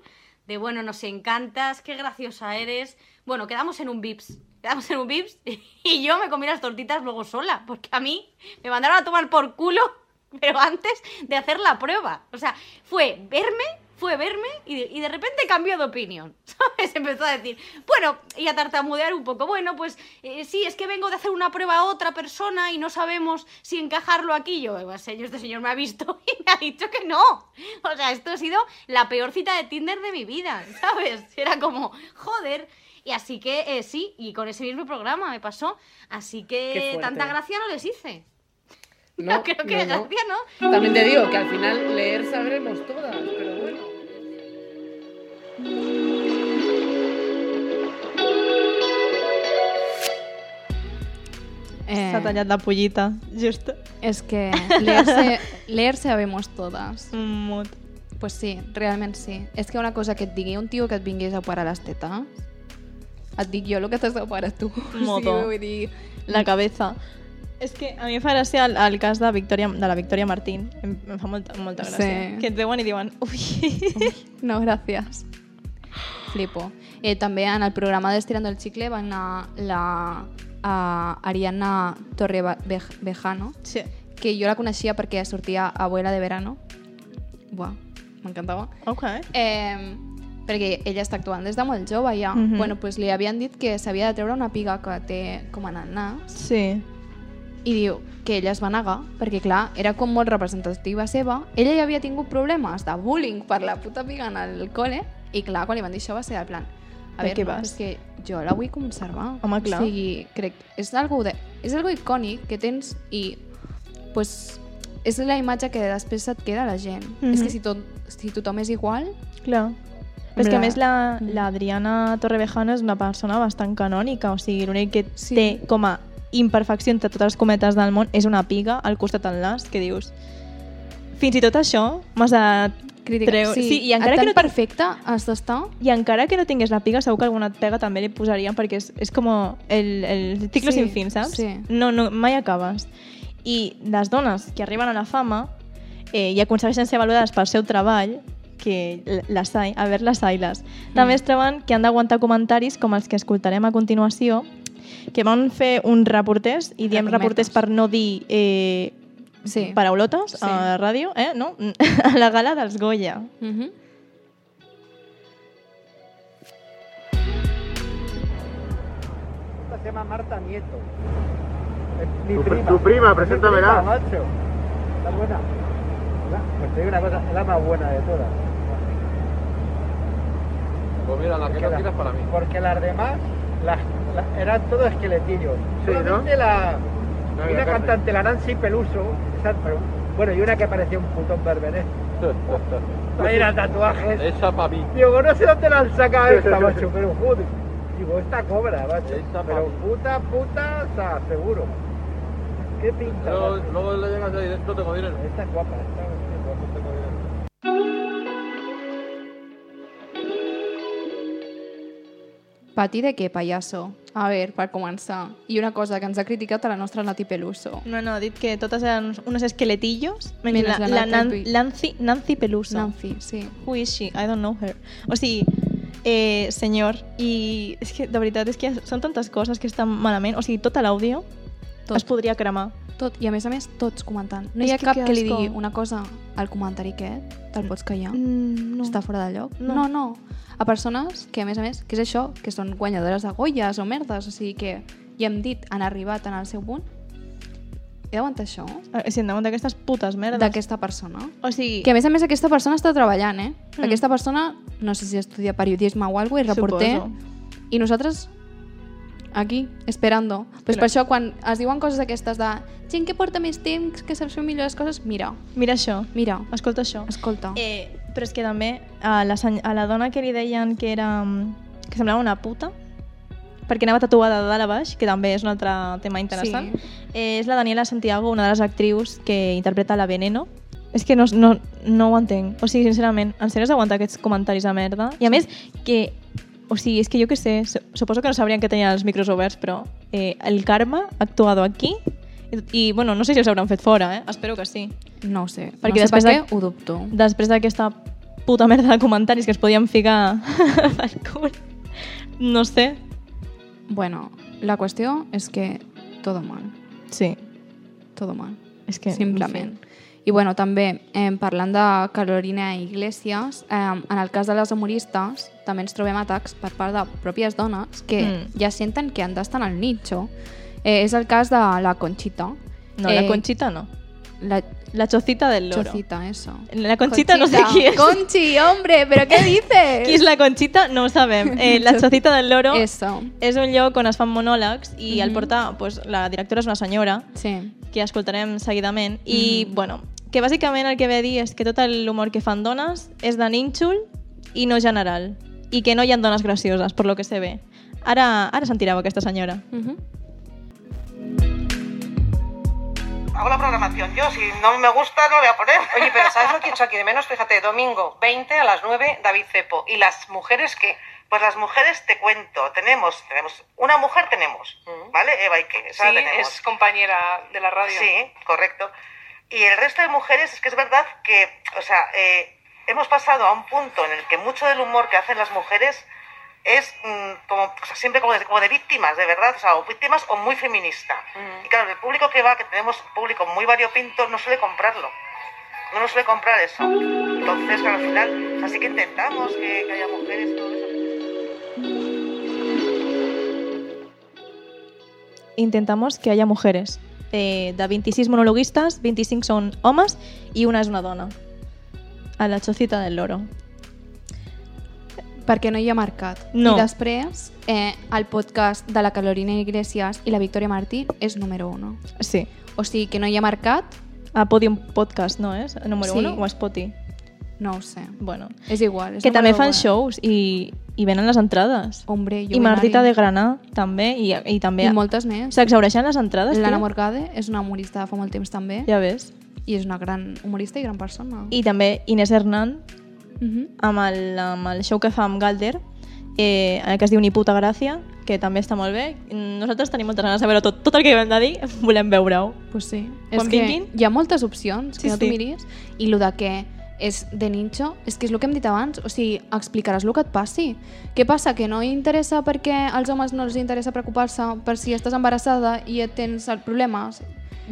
de, bueno, nos encantas, qué graciosa eres. Bueno, quedamos en un Vips. Quedamos en un Vips y yo me comí las tortitas luego sola, porque a mí me mandaron a tomar por culo, pero antes de hacer la prueba. O sea, fue verme, fue verme y de, repente cambió de opinión. ¿Sabes? Empezó a decir, bueno, y a tartamudear un poco. Bueno, pues eh, sí, es que vengo de hacer una prueba a otra persona y no sabemos si encajarlo aquí. Yo, "Eh, señor, este señor me ha visto y me ha dicho que no. O sea, esto ha sido la peor cita de Tinder de mi vida, ¿sabes? Era como, joder. Y así que eh, sí, y con ese mismo programa me pasó. Así que tanta gracia no les hice. No, creo que no, no. gracia no. También te digo que al final leer sabremos todas, pero bueno. Eh, S'ha tallat la pollita, just. És que leer, leer sabemos todas. Pues sí, realment sí. És que una cosa que et digui un tio que et vingués a operar les tetes, et dic jo el que t'has d'operar tu. Moto. Sí, vull dir... La cabeza. És que a mi em fa gràcia el, el cas de, Victoria, de la Victoria Martín. Em, em fa molta, molta gràcia. Sí. Que et veuen i diuen, ui, No, gràcies. Flipo. Eh, també en el programa d'Estirando el Chicle va anar la uh, Ariana Torrevejano, sí. que jo la coneixia perquè sortia Abuela de Verano. Buah, m'encantava. Ok. Eh, perquè ella està actuant des de molt jove ja. Mhm. Bueno, pues li havien dit que s'havia de treure una piga que té com a nas Sí. i diu que ella es va negar perquè clar, era com molt representativa seva ella ja havia tingut problemes de bullying per la puta piga en el col·le i clar, quan li van dir això va ser el plan a veure, no, vas? és que jo la vull conservar Home, clar. o sigui, crec, és algo, de, és algo icònic que tens i pues, és la imatge que després et queda a la gent Mhm. és que si, tot, si tothom és igual Clar. Però és que a La- més la- l'Adriana Torrevejano és una persona bastant canònica, o sigui, l'únic que Sí. té com a imperfecció entre totes les cometes del món és una piga al costat del nas, que dius... Fins i tot això m'has de crítica. treure... Sí, sí, i encara que no tinc- perfecte has d'estar I encara que no tingués la piga, segur que alguna pega també li posarien, perquè és, és com el, el ciclo Sí, sin fin, saps? sí. No, no, mai acabes. I les dones que arriben a la fama eh, i aconsegueixen ser valorades pel seu treball, que les hay, a veure, les hayles. També es troben que han d'aguantar comentaris com els que escoltarem a continuació, que van fer uns reporters, i diem reporters per no dir eh, Sí. paraulotes Sí. a la ràdio, eh? no? a la gala dels Goya. Uh -huh. Se llama Marta Nieto. Es mi Tu- prima. tu prima, preséntamela. prima, macho. Está buena. La- Pues te digo una cosa, es la más buena de todas. Pues mira, la que no Porque quieras para mí. Porque las demás las, las- eran todos esqueletillos. Sí, ¿no? Solamente la, No una carne. cantante, la Nancy Peluso, esa- pero- bueno, y una que parecía un putón berbené. Ahí era tatuajes. Esa para mí. Digo, no sé dónde la han sacado esta, macho, pero joder. Digo, esta cobra, macho. Pero puta, puta, o sea, seguro. ¿Qué pinta? Luego, luego le llegas dices, no tengo dinero. Esta es guapa, esta es guapa. Pati de què, pallasso? A veure, per començar. I una cosa que ens ha criticat a la nostra Nati Peluso. No, no, ha dit que totes eren unos esqueletillos. menys Menys la, la la Nan, Nancy. Nancy, Nancy Peluso. Nancy, sí. Who is she? I don't know her. O sigui, eh, senyor, i és que de veritat és que són tantes coses que estan malament. O sigui, tot l'àudio es podria cremar. Tot, i a més a més, tots comentant. No hi ha que cap que li digui una cosa al comentari aquest, te'l pots callar? Mm, no. Està fora de lloc? No. no, no. A persones que, a més a més, que és això, que són guanyadores de Goyes o merdes, o sigui que ja hem dit, han arribat en el seu punt. He d'aguantar això? Eh, Si hem d'aguantar aquestes putes merdes. D'aquesta persona. O sigui... Que a més a més aquesta persona està treballant, eh? Mm. Aquesta persona, no sé si estudia periodisme o alguna cosa, és reporter. Suposo. I nosaltres aquí, esperando. Pues Espera. per això, quan es diuen coses d'aquestes de gent que porta més temps, que saps fer millor les coses, mira, Mira això. mira, Escolta això. escolta. Eh, però és que també a la, a la dona que li deien que era mm, que semblava una puta perquè anava tatuada de dalt a baix, que també és un altre tema interessant, Sí. eh, és la Daniela Santiago, una de les actrius que interpreta la Veneno. És que no, no, no ho entenc. O sigui, sincerament, en sèrio has d'aguantar aquests comentaris de merda? I a més, que... O sigui, és que jo que sé, su- suposo que no sabrien que tenien els micros oberts, però eh, el karma ha actuado aquí i, bueno, no sé si els hauran fet fora, eh? Espero que sí. No ho sé. Perquè no sé després per què ho dubto. després d'aquesta puta merda de comentaris que es podien ficar cul, no sé. Bueno, la qüestió és que todo mal. Sí, Todo mal. és que... Simplement. I bueno, també, eh, parlant de Carolina Iglesias, eh, en el cas de les humoristes, també ens trobem atacs per part de pròpies dones que Mm. ja senten que han d'estar en el nicho. Eh, és el cas de la Conchita. No, Eh, la Conchita no. La La chocita del loro. Chocita, eso. La Conchita, no sé qui és. Conchi, hombre, ¿pero qué dices? Qui és la Conchita? No ho sabem. Eh, la chocita del loro Eso. és un lloc on es fan monòlegs i el Mhm. porta, pues, la directora és una senyora Sí. que escoltarem seguidament i, Mhm. bueno, que bàsicament el que ve a dir és que tot l'humor que fan dones és de nínxol i no general i que no hi ha dones gracioses, per lo que se ve. Ara, ara sentireu aquesta senyora. Ujú. Hago la programación yo, si no me gusta no lo voy a poner. Oye, pero ¿sabes lo que he hecho aquí de menos? Fíjate, domingo 20 a las 9, David Cepo. ¿Y las mujeres qué? Pues las mujeres te cuento, tenemos, tenemos, una mujer tenemos, ¿vale? Eva Ike, esa la Sí, tenemos. es compañera de la radio. Sí, correcto. Y el resto de mujeres es que es verdad que, o sea, eh, hemos pasado a un punto en el que mucho del humor que hacen las mujeres es mm, como o sea, siempre como de, como de víctimas, de verdad, o sea, o víctimas o muy feminista. Y claro, el público que va, que tenemos público muy variopinto, no suele comprarlo. No nos suele comprar eso. Entonces, claro, al final, así que intentamos que, que haya mujeres y todo eso. Intentamos que haya mujeres. Eh, de 26 monologuistes, 25 són homes i una és una dona. A la chocita del loro. perquè no hi ha mercat. No. I després, eh, el podcast de la Carolina Iglesias i la Victoria Martí és número 1. Sí. O sigui que no hi ha mercat, A Podium Podcast, no és? Número Sí. 1 o a Spotify? No ho sé. Bueno. És igual. És Que també fan u. shows i, i venen les entrades. Hombre, jo I Martita de Granà també. I, i també I moltes més. S'exaureixen les entrades, L'Anna. Morgade és una humorista de fa molt temps també. Ja ves. I és una gran humorista i gran persona. I també Inés Hernán Uh -huh. amb el, amb el show que fa amb Galder eh, que es diu Ni puta gràcia que també està molt bé. Nosaltres tenim moltes ganes de veure tot, tot el que hem de dir, volem veure-ho. Pues sí. Quan és que vinguin. hi ha moltes opcions Sí, que no t'ho sí. miris i el de que és de ninxo, és que és el que hem dit abans, o sigui, explicaràs el que et passi. Què passa? Que no interessa perquè als homes no els interessa preocupar-se per si estàs embarassada i et tens el- problemes.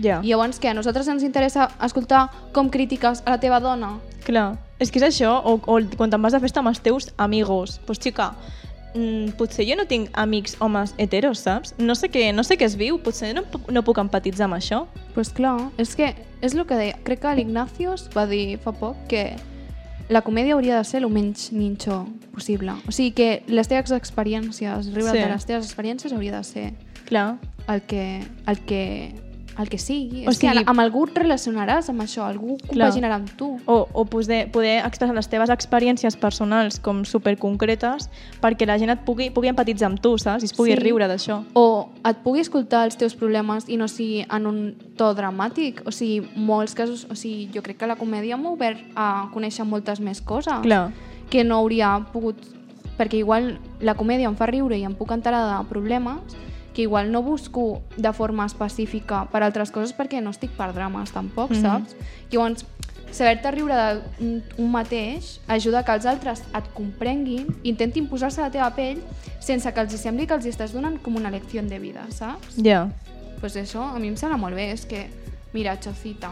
Ja. I llavors què? A nosaltres ens interessa escoltar com critiques a la teva dona. Clar, és que és això, o, o quan te'n vas de festa amb els teus amigos. Pues xica, mm, potser jo no tinc amics homes heteros, saps? No sé què, no sé què es viu, potser no, no puc empatitzar amb això. pues clar, és que és el que deia. Crec que l'Ignacios va dir fa poc que la comèdia hauria de ser el menys ninxo possible. O sigui que les teves experiències, riure Sí. de les teves experiències hauria de ser Clar. el que, el que el que sigui. O O sigui, sigui- amb algú et relacionaràs amb això, algú compaginarà amb tu. O, o poder, poder expressar les teves experiències personals com superconcretes perquè la gent et pugui, pugui empatitzar amb tu, saps? I es pugui Sí. riure d'això. O et pugui escoltar els teus problemes i no sigui en un to dramàtic. O sigui, molts casos... O sigui, jo crec que la comèdia m'ha obert a conèixer moltes més coses Clar. que no hauria pogut... Perquè igual la comèdia em fa riure i em puc enterar de problemes que igual no busco de forma específica per altres coses perquè no estic per drames tampoc, Mhm. saps? Llavors, saber-te riure de un, un mateix ajuda que els altres et comprenguin, intentin posar-se a la teva pell sense que els sembli que els estàs donant com una lecció de vida, saps? Ja. Pues això a mi em sembla molt bé, és que, mira, Chocita,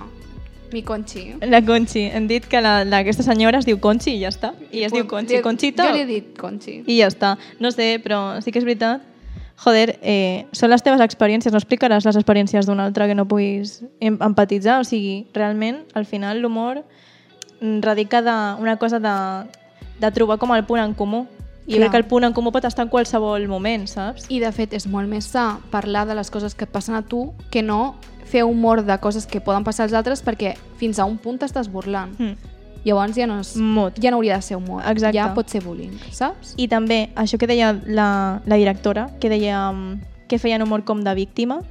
mi Conchi. La Conchi. Hem dit que la- d'aquesta senyora es diu Conchi i ja està. I es diu Conchi. Conchita. Jo li he dit Conchi. I ja està. No sé, però sí que és veritat. Joder, eh, són les teves experiències, no explicaràs les experiències d'un altre que no puguis em- empatitzar. O sigui, realment, al final, l'humor radica d'una cosa de, de trobar com el punt en comú. I Clar. crec que el punt en comú pot estar en qualsevol moment, saps? I de fet és molt més sa parlar de les coses que et passen a tu que no fer humor de coses que poden passar als altres perquè fins a un punt t'estàs burlant. Mm. Llavors ja no, és, Mot. ja no hauria de ser humor, Exacte. ja pot ser bullying, saps? I també això que deia la, la directora, que deia mm, que feien humor com de víctima,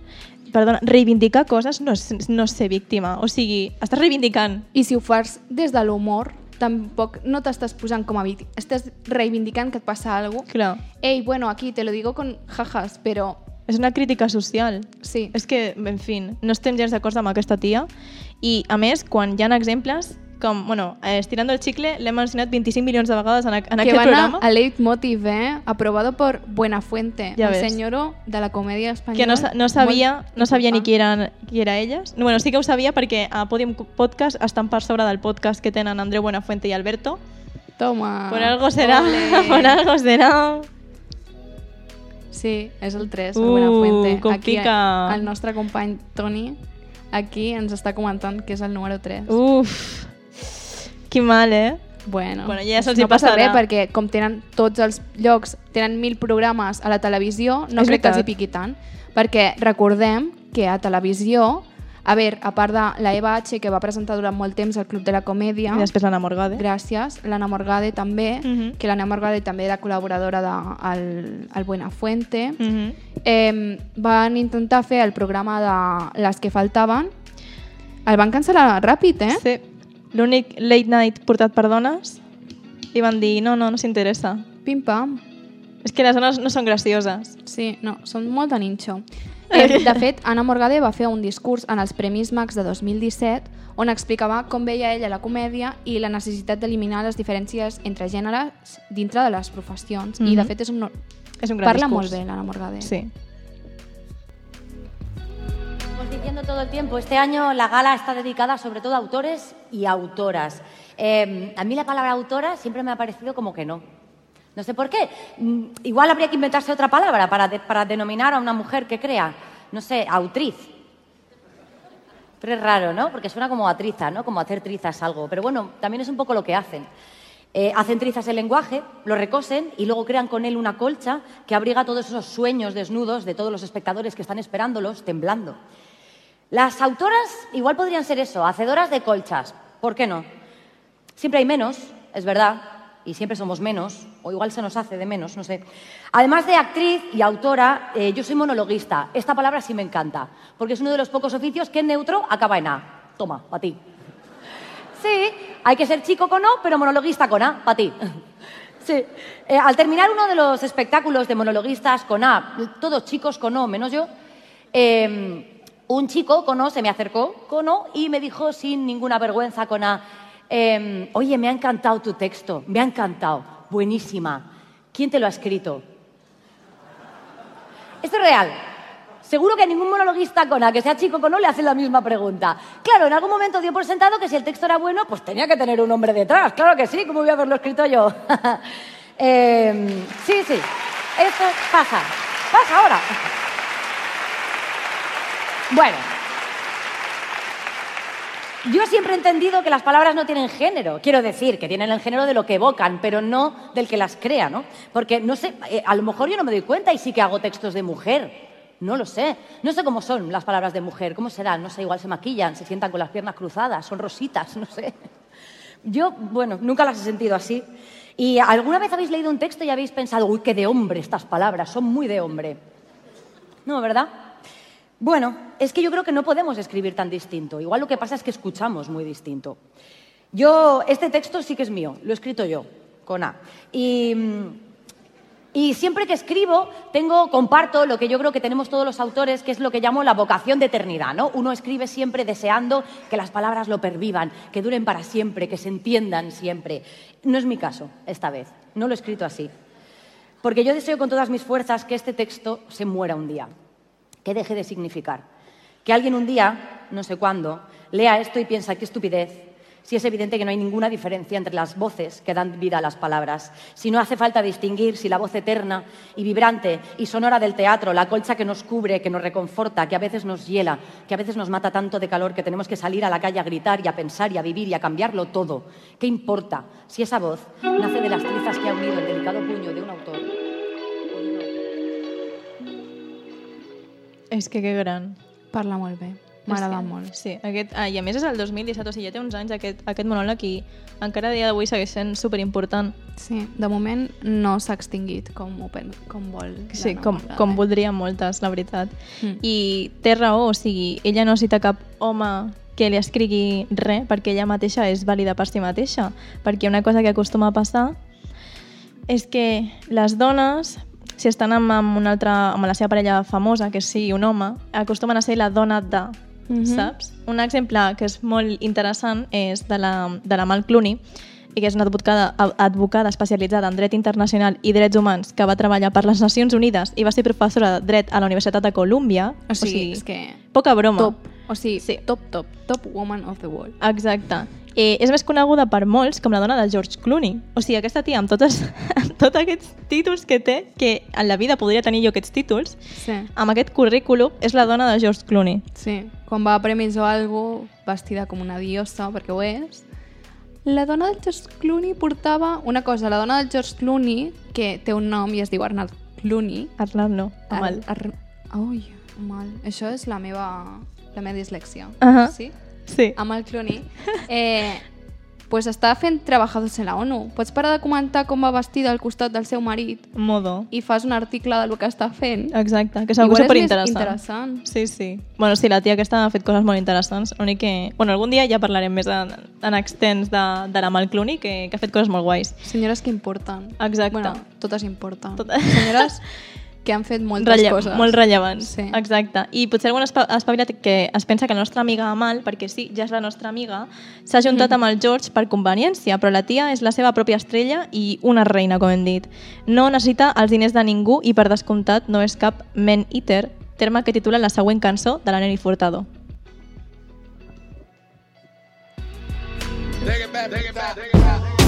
perdona, reivindicar coses no és, no és ser víctima. O sigui, estàs reivindicant. I si ho fas des de l'humor, tampoc no t'estàs posant com a víctima, estàs reivindicant que et passa alguna cosa. Clar. Ei, bueno, aquí te lo digo con jajas, però És una crítica social. Sí. És que, en fi, no estem gens d'acord amb aquesta tia. I, a més, quan hi ha exemples, com, bueno, eh, estirando el chicle, l'hem mencionat 25 milions de vegades en, a- en que aquest van programa. a, a Leitmotiv, eh? aprobado por Buenafuente, Ja un ves. senyoro de la comèdia espanyola. que no, no sabia, no sabia ni qui eren, qui era elles. Bueno, sí que ho sabia perquè a Podium Podcast estan per sobre del podcast que tenen Andreu Buenafuente i Alberto. Toma. Por algo será, Ole. por algo será. Sí, és el 3, el Uh, Buenafuente. com aquí pica. el nostre company Toni aquí ens està comentant que és el número 3. Uf, que mal, eh? Bueno, Bueno, ja se'ls no passa passarà. res perquè com tenen tots els llocs, tenen mil programes a la televisió, no És crec que els hi veritat. piqui tant. Perquè recordem que a televisió, a veure, a part de la Eva H, que va presentar durant molt temps el Club de la Comèdia, I després l'Anna Morgade. Gràcies. L'Anna Morgade també, Mhm. que l'Anna Morgade també era col·laboradora del de, al, al Buenafuente. Mhm. eh, van intentar fer el programa de les que faltaven. El van cancel·lar ràpid, eh? Sí. L'únic late night portat per dones i van dir, no, no, no s'interessa. Pim-pam. És que les dones no són gracioses. Sí, no, són molt de ninxo. Eh, de fet, Anna Morgade va fer un discurs en els Premis Max de 2017 on explicava com veia ella la comèdia i la necessitat d'eliminar les diferències entre gèneres dintre de les professions. I, de Mhm. fet, és un, És un gran parla discurs. molt bé l'Anna Morgade. Sí. Todo el tiempo, este año la gala está dedicada sobre todo a autores y autoras. Eh, a mí la palabra autora siempre me ha parecido como que no. No sé por qué. Mm, Igual habría que inventarse otra palabra para denominar a una mujer que crea, no sé, autriz. Pero es raro, ¿no? Porque suena como a triza, ¿no? Como hacer trizas algo. Pero bueno, también es un poco lo que hacen. Eh, hacen trizas el lenguaje, lo recosen y luego crean con él una colcha que abriga todos esos sueños desnudos de todos los espectadores que están esperándolos temblando. Las autoras igual podrían ser eso, hacedoras de colchas. ¿Por qué no? Siempre hay menos, es verdad, y siempre somos menos, o igual se nos hace de menos, no sé. Además de actriz y autora, eh, yo soy monologuista. Esta palabra sí me encanta, porque es uno de los pocos oficios que en neutro acaba en A. Toma, para ti. Sí, hay que ser chico con O, pero monologuista con A, para ti. Sí. Eh, al terminar uno de los espectáculos de monologuistas con A, todos chicos con O, menos yo, eh, un chico con O se me acercó con O y me dijo sin ninguna vergüenza con A, eh, oye, me ha encantado tu texto, me ha encantado, buenísima. ¿Quién te lo ha escrito? Esto es real. Seguro que a ningún monologuista con A, que sea chico con O, le hacen la misma pregunta. Claro, en algún momento dio por sentado que si el texto era bueno, pues tenía que tener un hombre detrás. Claro que sí, ¿cómo voy a haberlo escrito yo? Eh, sí, sí, esto pasa. Pasa ahora. Bueno. Yo siempre he entendido que las palabras no tienen género. Quiero decir, que tienen el género de lo que evocan, pero no del que las crea, ¿no? Porque, no sé, eh, a lo mejor yo no me doy cuenta y sí que hago textos de mujer. No lo sé. No sé cómo son las palabras de mujer. ¿Cómo serán? No sé, igual se maquillan, se sientan con las piernas cruzadas, son rositas, no sé. Yo, bueno, nunca las he sentido así. ¿Y alguna vez habéis leído un texto y habéis pensado, uy, qué de hombre estas palabras, son muy de hombre? No, ¿verdad? Bueno, es que yo creo que no podemos escribir tan distinto. Igual lo que pasa es que escuchamos muy distinto. Yo, este texto sí que es mío, lo he escrito yo, con A. Y, mm, y siempre que escribo, tengo, comparto lo que yo creo que tenemos todos los autores, que es lo que llamo la vocación de eternidad, ¿no? Uno escribe siempre deseando que las palabras lo pervivan, que duren para siempre, que se entiendan siempre. No es mi caso, esta vez. No lo he escrito así. Porque yo deseo con todas mis fuerzas que este texto se muera un día, que deje de significar. Que alguien un día, no sé cuándo, lea esto y piensa qué estupidez, si es evidente que no hay ninguna diferencia entre las voces que dan vida a las palabras, si no hace falta distinguir si la voz eterna y vibrante y sonora del teatro, la colcha que nos cubre, que nos reconforta, que a veces nos hiela, que a veces nos mata tanto de calor que tenemos que salir a la calle a gritar y a pensar y a vivir y a cambiarlo todo. ¿Qué importa si esa voz nace de las trizas que ha unido el delicado puño de un autor? És que que gran. Parla molt bé. M'agrada que- molt. Sí, aquest, ah, i a més és el 2017, o sigui, ja té uns anys aquest, aquest monòleg i encara a dia d'avui segueix sent superimportant. Sí, de moment no s'ha extingit com, ho pen, com vol. Sí, com, com voldrien moltes, la veritat. Mm. I té raó, o sigui, ella no cita cap home que li escrigui res perquè ella mateixa és vàlida per si mateixa. Perquè una cosa que acostuma a passar és que les dones, si estan amb, amb, una altra, amb la seva parella famosa, que sigui un home, acostumen a ser la dona de, Mhm. saps? Un exemple que és molt interessant és de la, de la Mal Clooney, i que és una advocada, advocada especialitzada en dret internacional i drets humans que va treballar per les Nacions Unides i va ser professora de dret a la Universitat de Colúmbia. O sigui, és que... Poca broma. Top. O sigui, sí. top, top, top woman of the world. Exacte. Eh, és més coneguda per molts com la dona de George Clooney. O sigui, aquesta tia amb, totes, amb tots aquests títols que té, que en la vida podria tenir jo aquests títols, Sí. amb aquest currículum és la dona de George Clooney. Sí, quan va a premis o algo, vestida com una diosa, perquè ho és, la dona del George Clooney portava una cosa, la dona del George Clooney, que té un nom i es diu Arnold Clooney. Arnold no, Amal. Ar, ar, ui, Amal. Això és la meva, la meva dislèxia. Ahà. Sí? Sí. Amal Clooney. Eh, pues està fent Trabajadors en la ONU. Pots parar de comentar com va vestida al costat del seu marit Modo. i fas un article del que està fent. Exacte, que segur que és superinteressant. interessant. Sí, sí. Bueno, sí, la tia aquesta ha fet coses molt interessants. L'únic que... Bueno, algun dia ja parlarem més en, en extens de, de la Mal Clooney, que, que ha fet coses molt guais. Senyores que importen. Exacte. Bueno, totes importen. Tot- Senyores que han fet moltes Relle coses. Molt rellevants, Sí. exacte. I potser algun espa espavilat que es pensa que la nostra amiga Amal, perquè sí, ja és la nostra amiga, s'ha juntat Mhm. amb el George per conveniència, però la tia és la seva pròpia estrella i una reina, com hem dit. No necessita els diners de ningú i, per descomptat, no és cap man-eater, terme que titula la següent cançó de la Nelly Furtado. Take it back, take it back, take it back.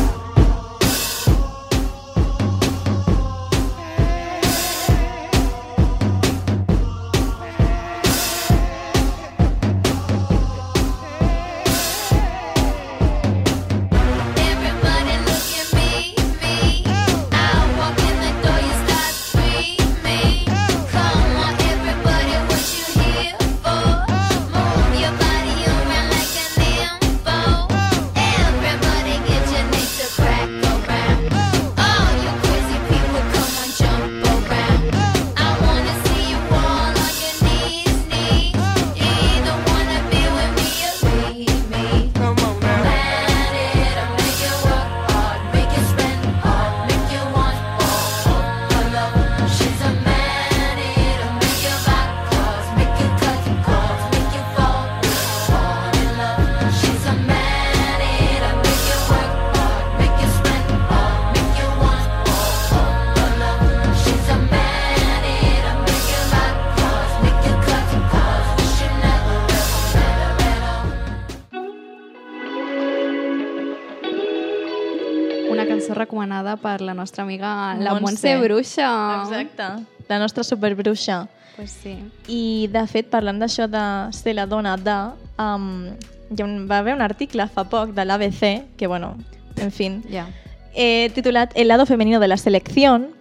Recomanada per la nostra amiga la Montse. Montse Bruixa. Exacte. La nostra superbruixa. Pues sí. I, de fet, parlant d'això de ser la dona de... Um, hi va haver un article fa poc de l'ABC, que, bueno, en fin, Ja. eh, titulat El lado femenino de la selección,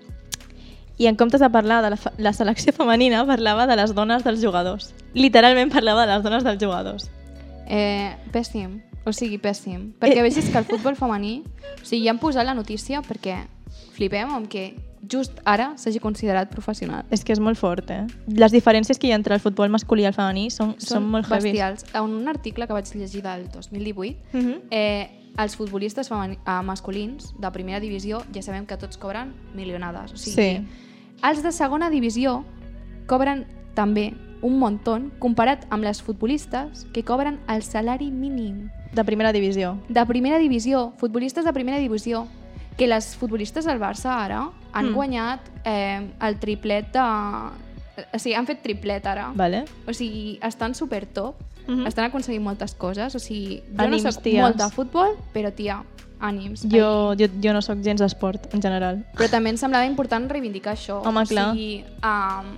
I en comptes de parlar de la, la selecció femenina, parlava de les dones dels jugadors. Literalment parlava de les dones dels jugadors. Eh, pèssim, o sigui, pèssim. Perquè Eh. vegis que el futbol femení... O sigui, ja han posat la notícia perquè flipem amb que just ara s'hagi considerat professional. És que és molt fort, eh? Les diferències que hi ha entre el futbol masculí i el femení són, són, molt heavy. bestials. En un article que vaig llegir del 2018, Mhm. eh, els futbolistes femeni- eh, masculins de primera divisió ja sabem que tots cobren milionades. O sigui, Sí. els de segona divisió cobren també un muntó comparat amb les futbolistes que cobren el salari mínim. De primera divisió. De primera divisió, futbolistes de primera divisió, que les futbolistes del Barça ara han Mm. guanyat eh, el triplet de... O sigui, han fet triplet ara. Vale. O sigui, estan super top, Mhm. estan aconseguint moltes coses. O sigui, jo Ànims, no soc ties. molt de futbol, però, tia, ànims. Jo, jo, jo no sóc gens d'esport, en general. Però també em semblava important reivindicar això. Home, o clar. sigui, um,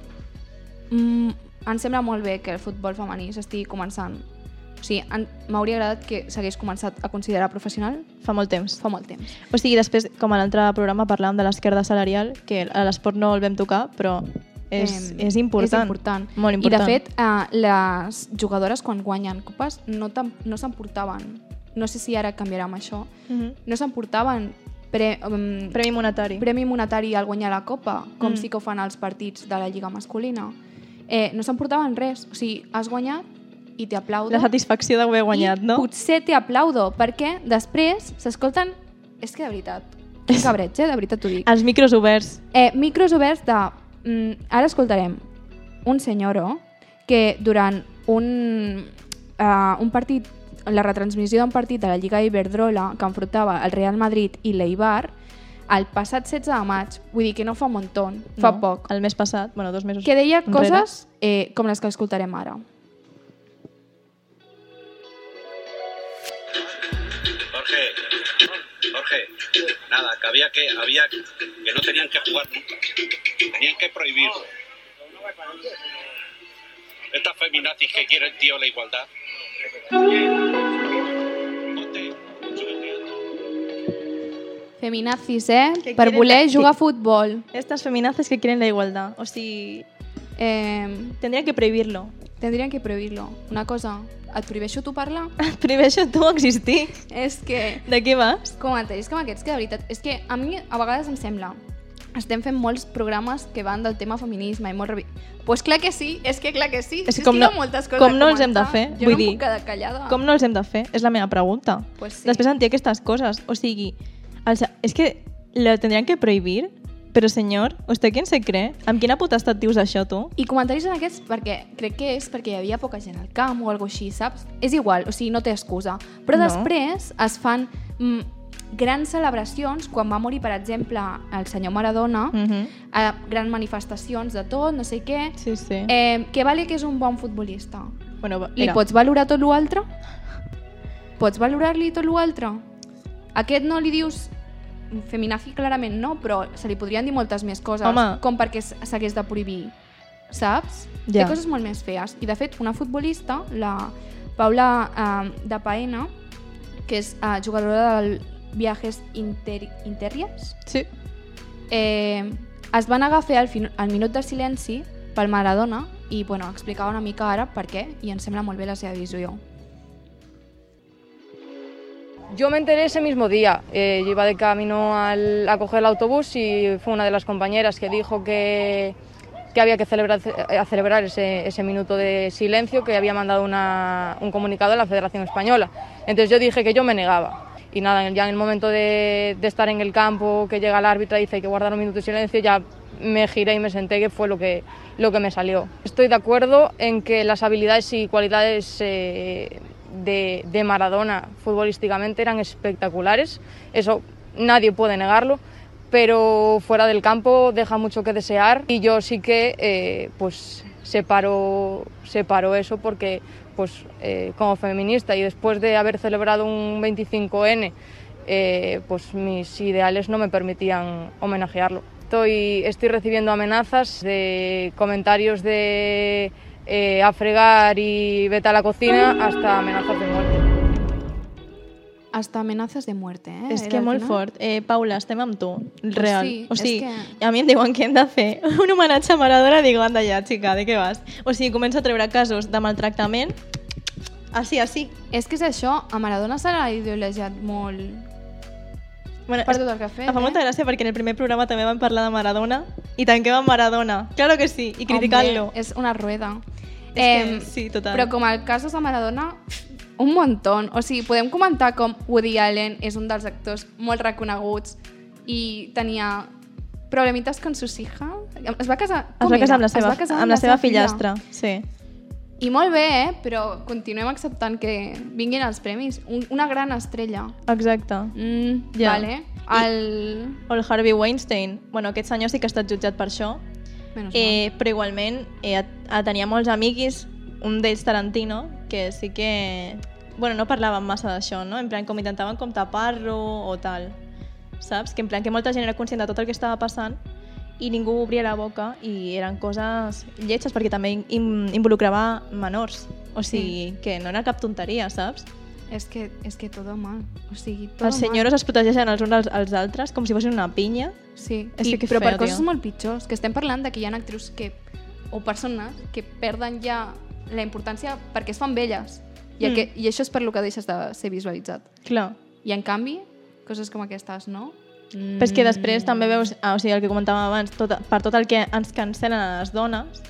mm, em sembla molt bé que el futbol femení s'estigui començant. O sigui, m'hauria agradat que s'hagués començat a considerar professional Fa molt temps. fa molt temps. O sigui, després, com a l'altre programa, parlàvem de l'esquerda salarial, que a l'esport no el vam tocar, però és, Em, és important. És important. Molt important. I de fet, eh, les jugadores quan guanyen copes no, no s'emportaven, no sé si ara canviarà amb això, Mhm. no s'emportaven pre, um, Premi monetari. premi monetari al guanyar la copa, com Mm. sí que ho fan els partits de la Lliga masculina. Eh, no s'emportaven res, o sigui, has guanyat i t'aplaudo. La satisfacció d'haver guanyat, I no? potser t'aplaudo, perquè després s'escolten... És que de veritat, que cabreig, eh? de veritat t'ho dic. Els micros oberts. Eh, micros oberts de... Mm, ara escoltarem un senyoro que durant un, uh, un partit, la retransmissió d'un partit de la Lliga Iberdrola que enfrontava el Real Madrid i l'Eibar, el passat 16 de maig, vull dir que no fa un muntó, fa no, poc, El mes passat, bueno, dos mesos que deia enrere. coses eh, com les que escoltarem ara. Jorge, Jorge, nada, que había que, había que no tenían que jugar nunca, tenían que prohibirlo. Estas feminazis que quieren, tío, la igualdad. Feminazis, eh? Que per quieren voler la- jugar a que- futbol. Estas feminazis que quieren la igualdad. O sigui, Eh, tendrían que prohibirlo. Tendrien que prohibir-lo. Una cosa, et prohibeixo tu parlar? Prohibeixo tu existir. és que... De què vas? Comentaris com aquests que de veritat... És que a mi a vegades em sembla estem fent molts programes que van del tema feminisme i molt... Revi... Pues clar que sí, és que clar que sí. És Si com que no, hi ha moltes coses com no els hem de fer? Jo Vull no dir, em puc quedar callada. com no els hem de fer? És la meva pregunta. Pues sí. Després sentir aquestes coses. O sigui, els, és que lo tendrían que prohibir, però senyor, ¿usted quién se cree? Amb quina potestat dius això, tu? I comentaris en aquests perquè crec que és perquè hi havia poca gent al camp o alguna així, saps? És igual, o sigui, no té excusa. Però No. després es fan mm, grans celebracions, quan va morir, per exemple, el senyor Maradona, Mm -hmm. eh, grans manifestacions de tot, no sé què, Sí, sí. eh, que vale que és un bon futbolista. bueno, va- Li pots valorar tot l'altre? Pots valorar-li tot l'altre? Aquest no li dius feminazi clarament no, però se li podrien dir moltes més coses, Home. com perquè s'hagués de prohibir, saps? Ja. Té coses molt més fees. I de fet, una futbolista, la Paula eh, de Paena, que és eh, jugadora del Viajes Inter Interries, Sí. eh, es van agafar el, fin- el minut de silenci pel Maradona i bueno, explicava una mica ara per què i em sembla molt bé la seva visió. Yo me enteré ese mismo día. Eh, yo iba de camino al- a coger el autobús y fue una de las compañeras que dijo que, que había que celebrar, eh, celebrar ese, ese minuto de silencio, que había mandado una- un comunicado a la Federación Española. Entonces yo dije que yo me negaba. Y nada, ya en el momento de, de estar en el campo, que llega el árbitro y dice hay que guardar un minuto de silencio, ya me giré y me senté, que fue lo que, lo que me salió. Estoy de acuerdo en que las habilidades y cualidades eh, de, de Maradona futbolísticamente eran espectaculares, eso nadie puede negarlo, pero fuera del campo deja mucho que desear y yo sí que eh, pues separo, separo eso porque pues eh, como feminista y después de haber celebrado un 25N eh, pues mis ideales no me permitían homenajearlo. Estoy, estoy recibiendo amenazas de comentarios de eh, a fregar y vete a la cocina hasta amenazas de muerte. hasta amenaces de muerte, eh? És que molt final. fort. Eh, Paula, estem amb tu. Real. sí, o és sigui, que- a mi em diuen que hem de fer un homenatge a Maradona, dic, anda ja, xica, de què vas? O sigui, començo a treure casos de maltractament així, així. És que és això, a Maradona se l'ha ideologiat molt... Bueno, per tot el que ha fet, Em fa molta eh? gràcia perquè en el primer programa també vam parlar de Maradona i tanquem amb Maradona. Claro que sí, i criticant-lo. Hombre, és una rueda. Que sí, total. Però com el casos de Maradona, un muntó. O sigui, podem comentar com Woody Allen és un dels actors molt reconeguts i tenia problemites con sus hijas. Es va casar... Es va casar amb la seva, amb la seva fillastra. Sí. I molt bé, eh? però continuem acceptant que vinguin els premis. Un, una gran estrella. Exacte. Mm, Ja. Vale. El... O el Harvey Weinstein. Bueno, aquest senyor sí que ha estat jutjat per això. Menos Eh, però igualment eh, tenia molts amics, un d'ells Tarantino, que sí que... Bueno, no parlaven massa d'això, no? En plan, com intentaven com tapar-lo o tal. Saps? Que en plan que molta gent era conscient de tot el que estava passant i ningú obria la boca i eren coses lletges perquè també in- in- involucrava menors. O sigui, que no era cap tonteria, saps? És que, és que tot mal. O sigui, tot Els senyors es protegeixen els uns als, als altres com si fossin una pinya. Sí, és I, que, però per feo, coses tio. molt pitjors, que estem parlant de que hi ha actrius que, o persones que perden ja la importància perquè es fan velles. I, mm. que, I això és per lo que deixes de ser visualitzat. Clar. I en canvi, coses com aquestes, no? Mm. Però és que després també veus, ah, o sigui, el que comentàvem abans, tot, per tot el que ens cancelen a les dones,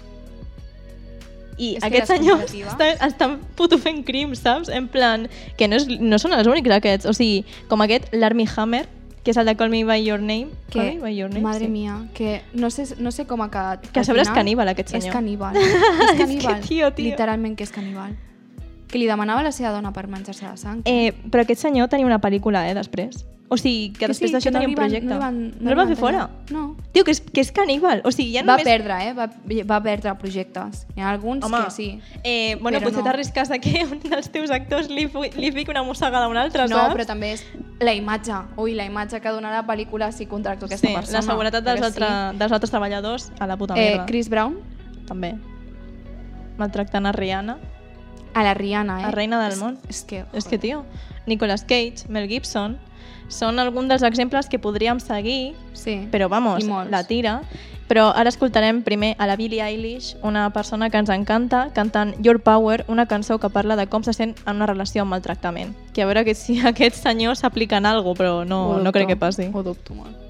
i És que aquests senyors estan, estan puto fent crims, saps? En plan, que no, és, no són els únics aquests. O sigui, com aquest, l'Army Hammer, que és el de Call Me By Your Name. Que, Call Me By Your Name, madre sí. mia, que no sé, no sé com ha quedat. Que a sobre és caníbal, aquest senyor. És caníbal. És és que, caníbal. tio, tio. Literalment que és caníbal. Que li demanava la seva dona per menjar-se la sang. Eh, però aquest senyor tenia una pel·lícula, eh, després. O sigui, que, Que després sí, d'això no tenia li un van- projecte. no li van- no el van fer fora? No. Tio, que és, que és caníbal. O sigui, ja Va només... perdre, eh? Va, va perdre projectes. Hi ha alguns Home, que sí. Eh, bueno, potser no. t'arrisques a que un dels teus actors li, li fiqui una mossegada a un altre, No, saps? però també és la imatge. Ui, la imatge que donarà la pel·lícula si contracto aquesta sí, persona. la seguretat dels, altre, dels altres treballadors a la puta Eh, merda. Chris Brown? També. Maltractant a Rihanna. A la Rihanna, eh? La reina del món. És que... És que, tio, Nicolas Cage, Mel Gibson, són alguns dels exemples que podríem seguir, sí. però vamos, la tira. Però ara escoltarem primer a la Billie Eilish, una persona que ens encanta, cantant Your Power, una cançó que parla de com se sent en una relació amb maltractament. Que a veure que si aquests senyors s'apliquen alguna cosa, però no, no crec que passi. Ho dubto molt.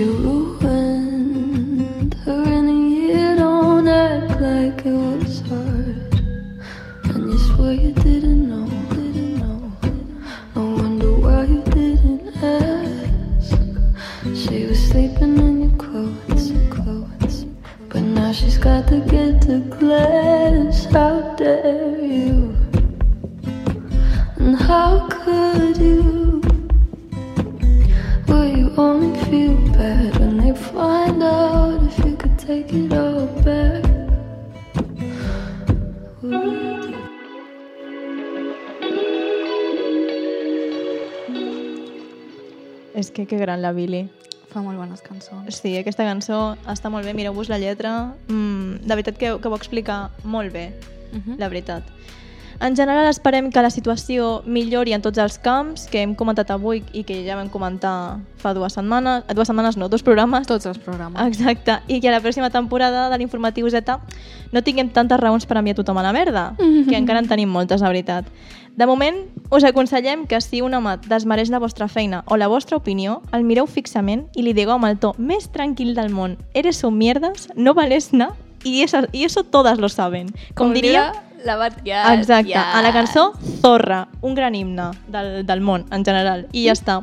to que gran la Billie. Fa molt bones cançons. Sí, aquesta cançó està molt bé, mireu-vos la lletra. Mm, de veritat que, que ho explica molt bé, Mhm. la veritat. En general esperem que la situació millori en tots els camps que hem comentat avui i que ja vam comentar fa dues setmanes, eh, dues setmanes no, dos programes. Tots els programes. Exacte, i que a la pròxima temporada de l'informatiu Z no tinguem tantes raons per enviar tothom a la merda, que encara en tenim moltes, la veritat. De moment, us aconsellem que si un home desmereix la vostra feina o la vostra opinió, el mireu fixament i li digueu amb el to més tranquil del món «Eres un mierdas, no vales nada y eso, y eso todas lo saben». Com, diria la Batllà. Exacte, a la cançó Zorra, un gran himne del, del món en general, i ja està.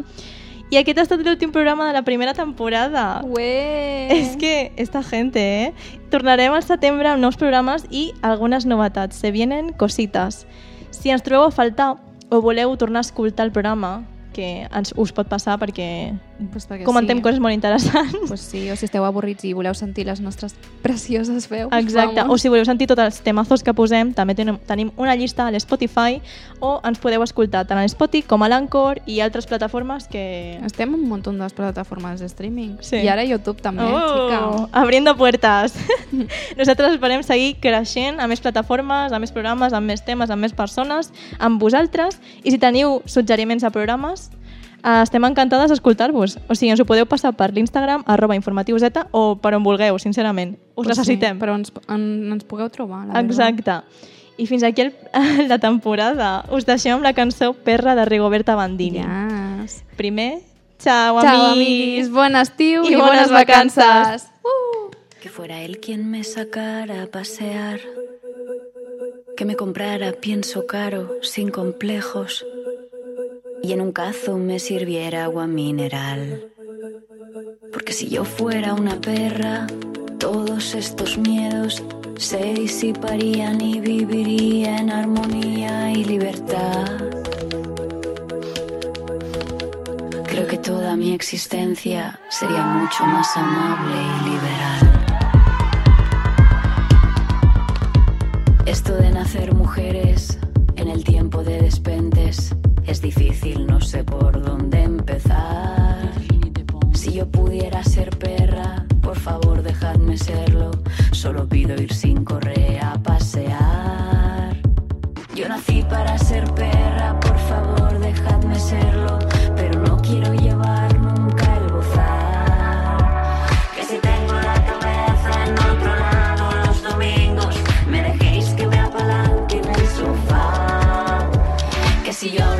I aquest ha estat l'últim programa de la primera temporada. Ué! És que esta gente, eh? Tornarem al setembre amb nous programes i algunes novetats. Se vienen cositas. Si ens trobeu a faltar o voleu tornar a escoltar el programa, que ens, us pot passar perquè, pues comentem sí. coses molt interessants. Pues sí, o si esteu avorrits i voleu sentir les nostres precioses veus. Exacte, vamos. o si voleu sentir tots els temazos que posem, també tenim, tenim una llista a l'Spotify o ens podeu escoltar tant a Spotify com a l'Anchor i altres plataformes que... Estem en un munt de plataformes de streaming. Sí. I ara YouTube també, oh, xica. Abriendo puertas. Nosaltres esperem seguir creixent a més plataformes, a més programes, amb més temes, amb més persones, amb vosaltres. I si teniu suggeriments a programes, estem encantades d'escoltar-vos. O sigui, ens ho podeu passar per l'Instagram, arroba informatius Z, o per on vulgueu, sincerament. Us Pues necessitem. Sí, però ens, en, ens pugueu trobar, la Exacte. I fins aquí el, la temporada. Us deixem amb la cançó Perra de Rigoberta Bandini. Yes. Primer, ciao, Ciao, amics. amiguis. Bon estiu i, i bones bones vacances. vacances. Que fuera él quien me sacara a pasear. Que me comprara pienso caro, sin complejos. Y en un cazo me sirviera agua mineral. Porque si yo fuera una perra, todos estos miedos se disiparían y viviría en armonía y libertad. Creo que toda mi existencia sería mucho más amable y liberal. Esto de nacer mujeres en el tiempo de despentes es difícil, no sé por dónde empezar. Si yo pudiera ser perra, por favor dejadme serlo. Solo pido ir sin correa a pasear. Yo nací para ser perra, por favor dejadme serlo. Pero no quiero llevar nunca el gozar. Que si tengo la cabeza en otro lado los domingos, me dejéis que me apalanque en el sofá. Que si yo